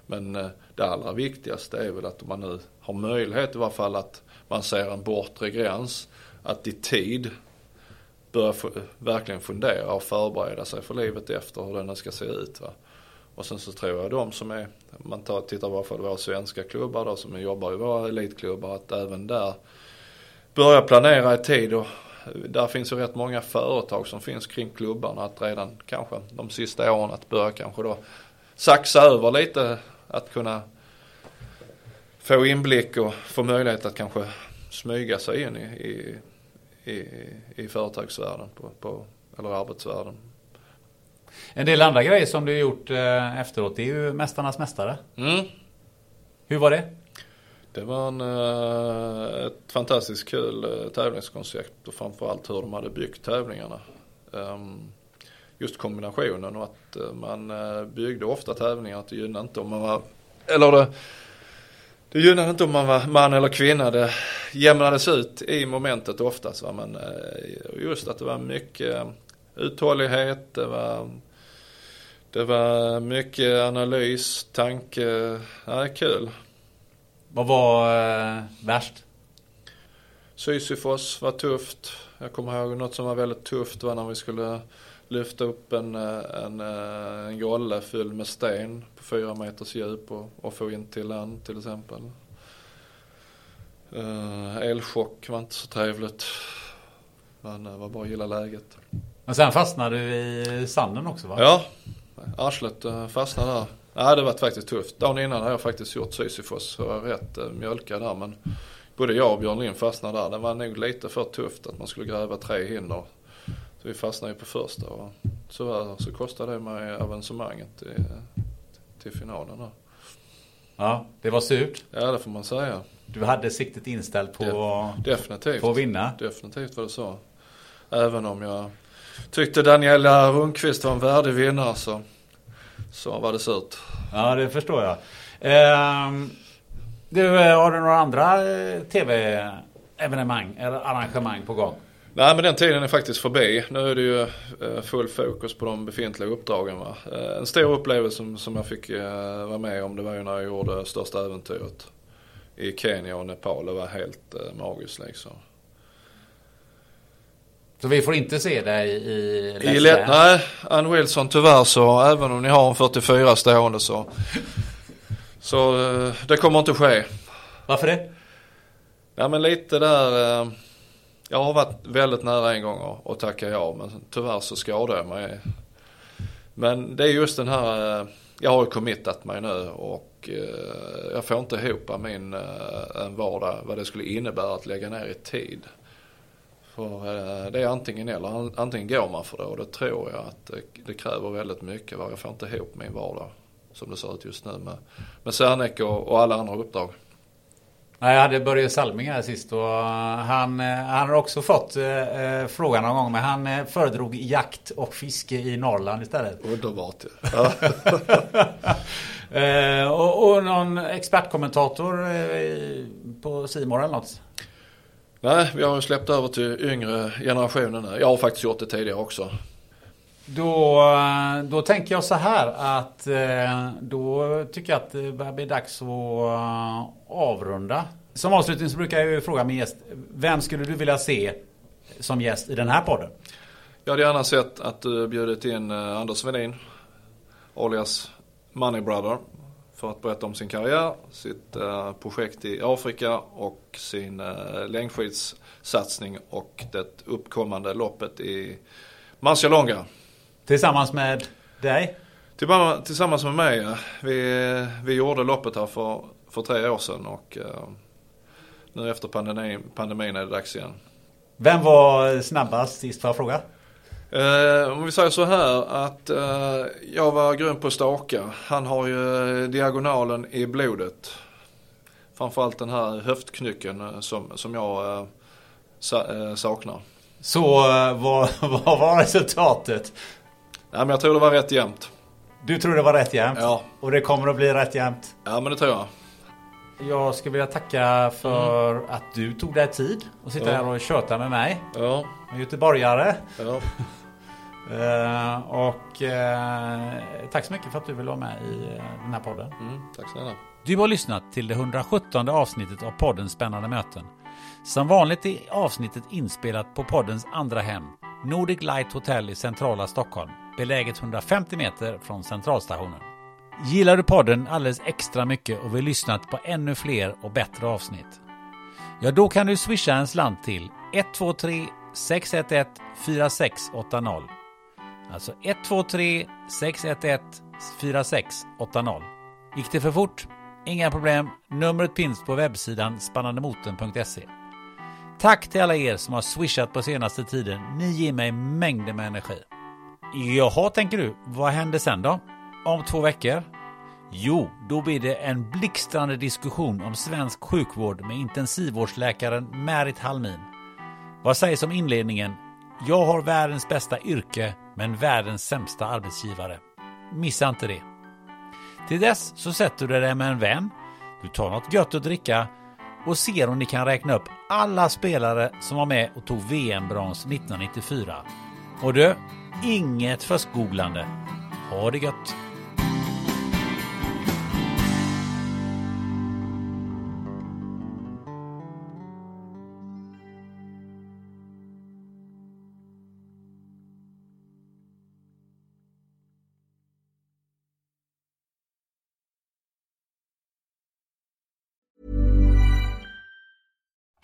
Men eh, det allra viktigaste är väl att man nu har möjlighet i varje fall att man ser en bortre gräns. Att i tid börja verkligen fundera och förbereda sig för livet efter hur den ska se ut. Va? Och sen så tror jag de som är, man tar, tittar bara på våra svenska klubbar då som jobbar i våra elitklubbar, att även där börja planera i tid och där finns ju rätt många företag som finns kring klubbarna att redan kanske de sista åren att börja kanske då saxa över lite att kunna få inblick och få möjlighet att kanske smyga sig in i, i, i, i företagsvärlden på, på, eller arbetsvärlden. En del andra grejer som du gjort eh, efteråt, det är ju Mästarnas Mästare. Mm. Hur var det? Det var en, eh, ett fantastiskt kul eh, tävlingskoncept och framförallt hur de hade byggt tävlingarna. Ehm, just kombinationen och att man byggde ofta tävlingar att det gynnade inte om man var, eller det, det gynnade inte om man var man eller kvinna. Det jämnades ut i momentet oftast. Va? Men just att det var mycket uthållighet, det var, det var mycket analys, tanke, ja, kul. Vad var eh, värst? Sisyfos var tufft. Jag kommer ihåg något som var väldigt tufft var när vi skulle lyfta upp en, eh, en, eh, en jolle fylld med sten på fyra meters djup och, och få in till land till exempel. Uh, elchock var inte så trevligt. Men det var bara att gilla läget. Men sen fastnade du i sanden också va? Ja, arslet fastnade där. Nej, det var faktiskt tufft. Dagen innan hade jag faktiskt gjort Sisyfos så jag var rätt mjölkad där. Men både jag och Björn Lind fastnade där. Det var nog lite för tufft att man skulle gräva tre hinder. Så vi fastnade ju på första och så, så kostade det mig avancemanget till, till finalen där. Ja, det var surt. Ja, det får man säga. Du hade siktet inställt på, definitivt. på att vinna? Definitivt var det så. Även om jag tyckte Daniela Rundqvist var en värdig vinnare så så var det surt. Ja, det förstår jag. Ehm, du, eh, har du några andra eh, tv-evenemang eller arrangemang på gång? Nej men den tiden är faktiskt förbi. Nu är det ju eh, full fokus på de befintliga uppdragen. Va? En stor upplevelse som, jag fick vara med om det var ju när jag gjorde Största Äventyret. I Kenya och Nepal. Det var helt magiskt liksom. Så vi får inte se dig i Let's I let, Nej, Ann Wilson tyvärr så även om ni har en 44 stående så. [laughs] Så eh, det kommer inte ske. Varför det? Ja men lite där. Jag har varit väldigt nära en gång och, och tacka ja men tyvärr så skadade jag mig. Men det är just den här. Eh, jag har ju committat mig nu och eh, jag får inte ihop min eh, en vardag vad det skulle innebära att lägga ner i tid. För det är antingen eller. Antingen går man för det och det tror jag att det, kräver väldigt mycket. Jag får inte ihop min vardag som det ser ut just nu med, med Serneke och, och alla andra uppdrag. Jag hade Börje Salming här sist och han, eh, han har också fått eh, eh, frågan någon gång men han eh, föredrog jakt och fiske i Norrland istället. Underbart [laughs] ja. eh, och, och, någon expertkommentator eh, på Simor eller något? Nej, vi har släppt över till yngre generationen. Jag har faktiskt gjort det tidigare också. Då, då tänker jag så här att eh, då tycker jag att det börjar bli dags att eh, avrunda. Som avslutning så brukar jag ju fråga min gäst. Vem skulle du vilja se som gäst i den här podden? Jag hade gärna sett att du bjudit in eh, Anders Svedin, Alias Money Brother för att berätta om sin karriär, sitt projekt i Afrika och sin längdskidssatsning och det uppkommande loppet i Marcialonga. Tillsammans med dig? Tillsammans med mig, vi, vi gjorde loppet här för, för tre år sedan och eh, nu efter pandemin, pandemin är det dags igen. Vem var snabbast sist får jag fråga? Eh, om vi säger så här att eh, jag var grym på staka. Han har ju diagonalen i blodet. Framförallt den här höftknycken som, som jag sa, saknar. Så vad, [laughs] vad var resultatet? Ja, men jag tror det var rätt jämnt. Du tror det var rätt jämnt? Ja. Och det kommer att bli rätt jämnt? Ja men det tror jag. Jag skulle vilja tacka för mm. att du tog dig tid att sitta ja. här och köta med mig. Ja. Göteborgare. Ja. Uh, [laughs] och uh, tack så mycket för att du ville vara med i uh, den här podden. Mm, tack snälla. Du har lyssnat till det 117 avsnittet av podden Spännande möten. Som vanligt är avsnittet inspelat på poddens andra hem, Nordic Light Hotel i centrala Stockholm, beläget 150 meter från centralstationen. Gillar du podden alldeles extra mycket och vill lyssna på ännu fler och bättre avsnitt? Ja, då kan du swisha en slant till 123 611 4680. Alltså 123 611 4680. Gick det för fort? Inga problem. Numret finns på webbsidan spannandemoten.se. Tack till alla er som har swishat på senaste tiden. Ni ger mig mängder med energi. Jaha, tänker du. Vad händer sen då? Om två veckor? Jo, då blir det en blixtrande diskussion om svensk sjukvård med intensivvårdsläkaren Märit Halmin. Vad sägs om inledningen? Jag har världens bästa yrke, men världens sämsta arbetsgivare. Missa inte det. Till dess så sätter du dig med en vän, du tar något gött att dricka och ser om ni kan räkna upp alla spelare som var med och tog VM-brons 1994. Och du, inget fuskgooglande. Ha det gött!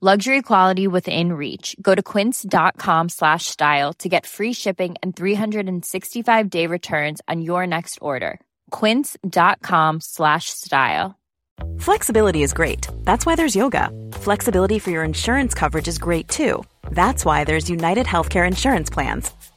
Luxury quality within reach. Go to quince.com slash style to get free shipping and 365 day returns on your next order. Quince.com slash style. Flexibility is great. That's why there's yoga. Flexibility for your insurance coverage is great too. That's why there's United Healthcare Insurance Plans.